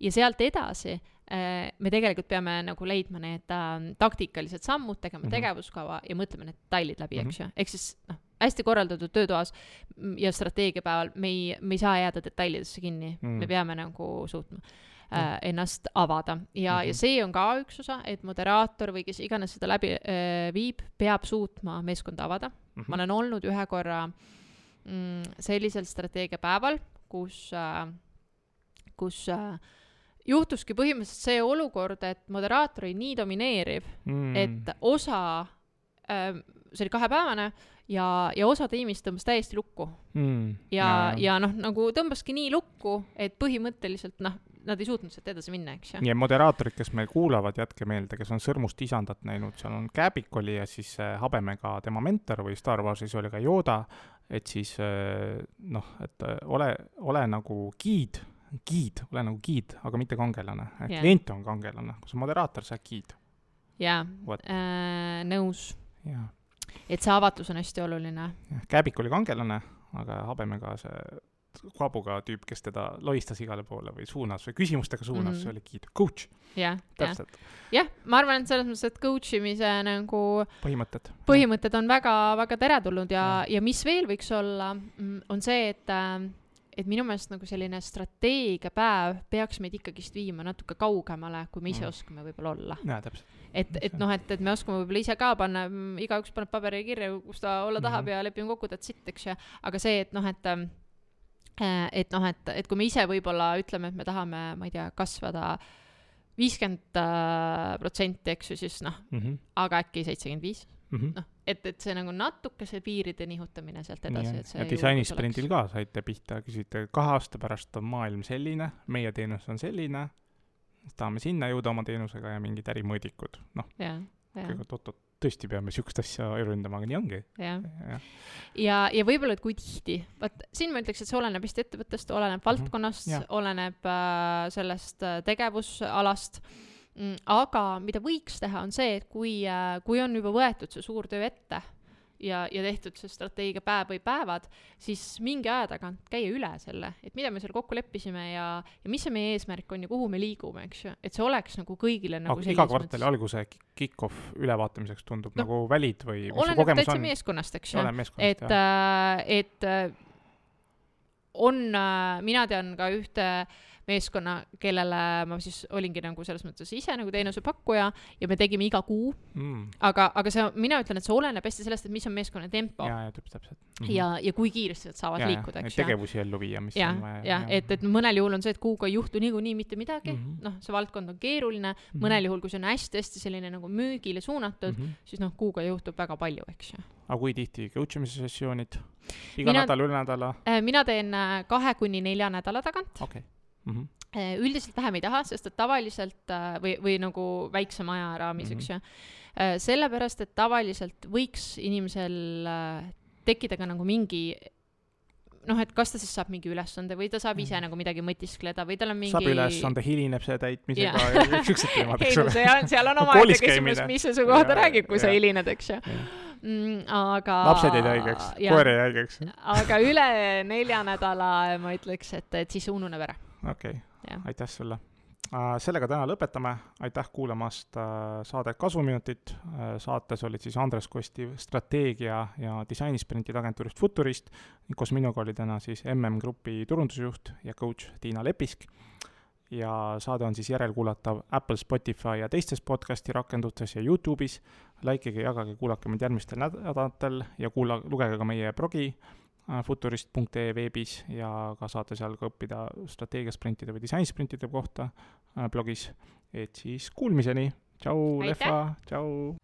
ja sealt edasi me tegelikult peame nagu leidma need äh, taktikalised sammud, tegema mm -hmm. tegevuskava ja mõtlema need detailid läbi mm, -hmm. eks ju, ehk siis noh, hästi korraldatud töötoas ja strateegiapäeval me ei, me ei saa jääda detailidesse kinni mm, -hmm. me peame nagu suutma äh, ennast avada ja mm, -hmm. ja see on ka üks osa, et moderaator või kes iganes seda läbi äh, viib, peab suutma meeskonda avada mm. -hmm. ma olen olnud ühe korra mm, sellisel strateegiapäeval, kus äh,, kus äh, juhtuski põhimõtteliselt see olukord, et moderaator oli nii domineeriv mm., et osa äh,, see oli kahepäevane ja, ja osa tiimist tõmbas täiesti lukku mm.. ja, ja, ja noh, nagu tõmbaski nii lukku, et põhimõtteliselt noh, nad ei suutnud sealt edasi minna, eks ju. ja moderaatorid, kes meil kuulavad, jätke meelde, kes on Sõrmust isandat näinud, seal on Kääbik oli ja siis äh, Habemega tema mentor või Star Warsis oli ka Yoda, et siis äh, noh, et äh, ole, ole nagu giid giid, ole nagu giid, aga mitte kangelane yeah.. klient on kangelane, kui sa moderaator, sa oled giid. jaa, äh, nõus et see avatus on hästi oluline. Kääbik oli kangelane, aga habemega see kaabuga tüüp, kes teda lohistas igale poole või suunas või küsimustega suunas mm, -hmm. see oli giid, coach. jah, jah. jah, ma arvan, et selles mõttes, et coach imise nagu põhimõtted, põhimõtted on väga-väga teretulnud ja, ja., ja mis veel võiks olla, mm, on see, et äh, et minu meelest nagu selline strateegiapäev peaks meid ikkagist viima natuke kaugemale, kui me ise mm. oskame võib-olla olla. jaa, täpselt. et, et noh, et, et me oskame võib-olla ise ka panna, mm, igaüks paneb paberi kirja, kus ta olla tahab mm -hmm. ja lepime kokku, that's it, eks ju, aga see, et noh, et äh, et noh, et, et kui me ise võib-olla ütleme, et me tahame, ma ei tea, kasvada viiskümmend äh, protsenti, eks ju, siis noh mm, -hmm. aga äkki seitsekümmend viis mm -hmm. noh, et, et see nagu natuke see piiride nihutamine sealt edasi, et see ja disainisprindil ka saite pihta, küsite, kahe aasta pärast on maailm selline, meie teenus on selline, tahame sinna jõuda oma teenusega ja mingid ärimõõdikud, noh. oot-oot, tõesti peame niisugust asja ründama, aga nii ongi. jah, ja, ja, ja võib-olla, et kui tihti, vot siin ma ütleks, et see oleneb vist ettevõttest, oleneb mhm. valdkonnast mm, -hmm. oleneb äh, sellest äh, tegevusalast äh, aga mida võiks teha, on see, et kui, äh, kui on juba võetud see suur töö ette ja, ja tehtud see strateegia päev või päevad, siis mingi aja tagant käia üle selle, et mida me seal kokku leppisime ja, ja mis see meie eesmärk on ja kuhu me liigume, eks ju, et see oleks nagu kõigile nagu no, iga kvartali alguse kick-off ülevaatamiseks tundub no, nagu valid või oleneb täitsa on? meeskonnast, eks ju, et, äh, et äh, on äh,, mina tean ka ühte meeskonna, kellele ma siis olingi nagu selles mõttes ise nagu teenusepakkuja ja me tegime iga kuu mm.. aga, aga see, mina ütlen, et see oleneb hästi sellest, et mis on meeskonna tempo. ja, ja täpselt mm. -hmm. ja, ja kui kiiresti nad saavad ja, liikuda, eks ju. tegevusi ellu viia, mis ja, on vaja. jah, et, et mõnel juhul on see, et kuuga ei juhtu niikuinii mitte midagi mm -hmm., noh, see valdkond on keeruline mm, -hmm. mõnel juhul, kui see on hästi-hästi selline nagu müügile suunatud mm, -hmm. siis noh, kuuga juhtub väga palju, eks ju aga kui tihti coach imise sessioonid? iga mina, nädal, üle nädala? Äh, mina teen äh, kahe kuni nelja nädala tagant. okay. Mm. -hmm üldiselt vähem ei taha, sest et tavaliselt või, või nagu väiksema ajaraamis mm, -hmm. eks ju. sellepärast, et tavaliselt võiks inimesel tekkida ka nagu mingi noh, et kas ta siis saab mingi ülesande või ta saab ise mm. nagu midagi mõtiskleda või tal on mingi saab ülesande, hilineb see täitmisega ja siuksed teemad, eks ole. see on, seal on omaette küsimus, mis see su kohta räägib, kui ja. sa hilined, eks ju mm,. aga lapsed jäid haigeks, koer jäi haigeks. aga üle nelja nädala ma ütleks, et, et siis ununeb ära. Okei. Okay., aitäh sulle. Äh, sellega täna lõpetame, aitäh kuulamast äh, saadet Kasvuminutid, äh, saates olid siis Andres Kosti strateegia ja disainisprintide agentuurist Futurist, koos minuga oli täna siis MM Grupi turundusjuht ja coach Tiina Lepisk. Ja saade on siis järelkuulatav Apple, Spotify ja teistes podcasti rakendustes ja Youtube'is, likeige, jagage, kuulake meid järgmistel nädalatel ja kuula, lugege ka meie blogi futurist.ee veebis ja ka saate seal ka õppida strateegiasprintide või disainsprintide kohta äh, blogis. et siis kuulmiseni, tšau, Lehva, tšau.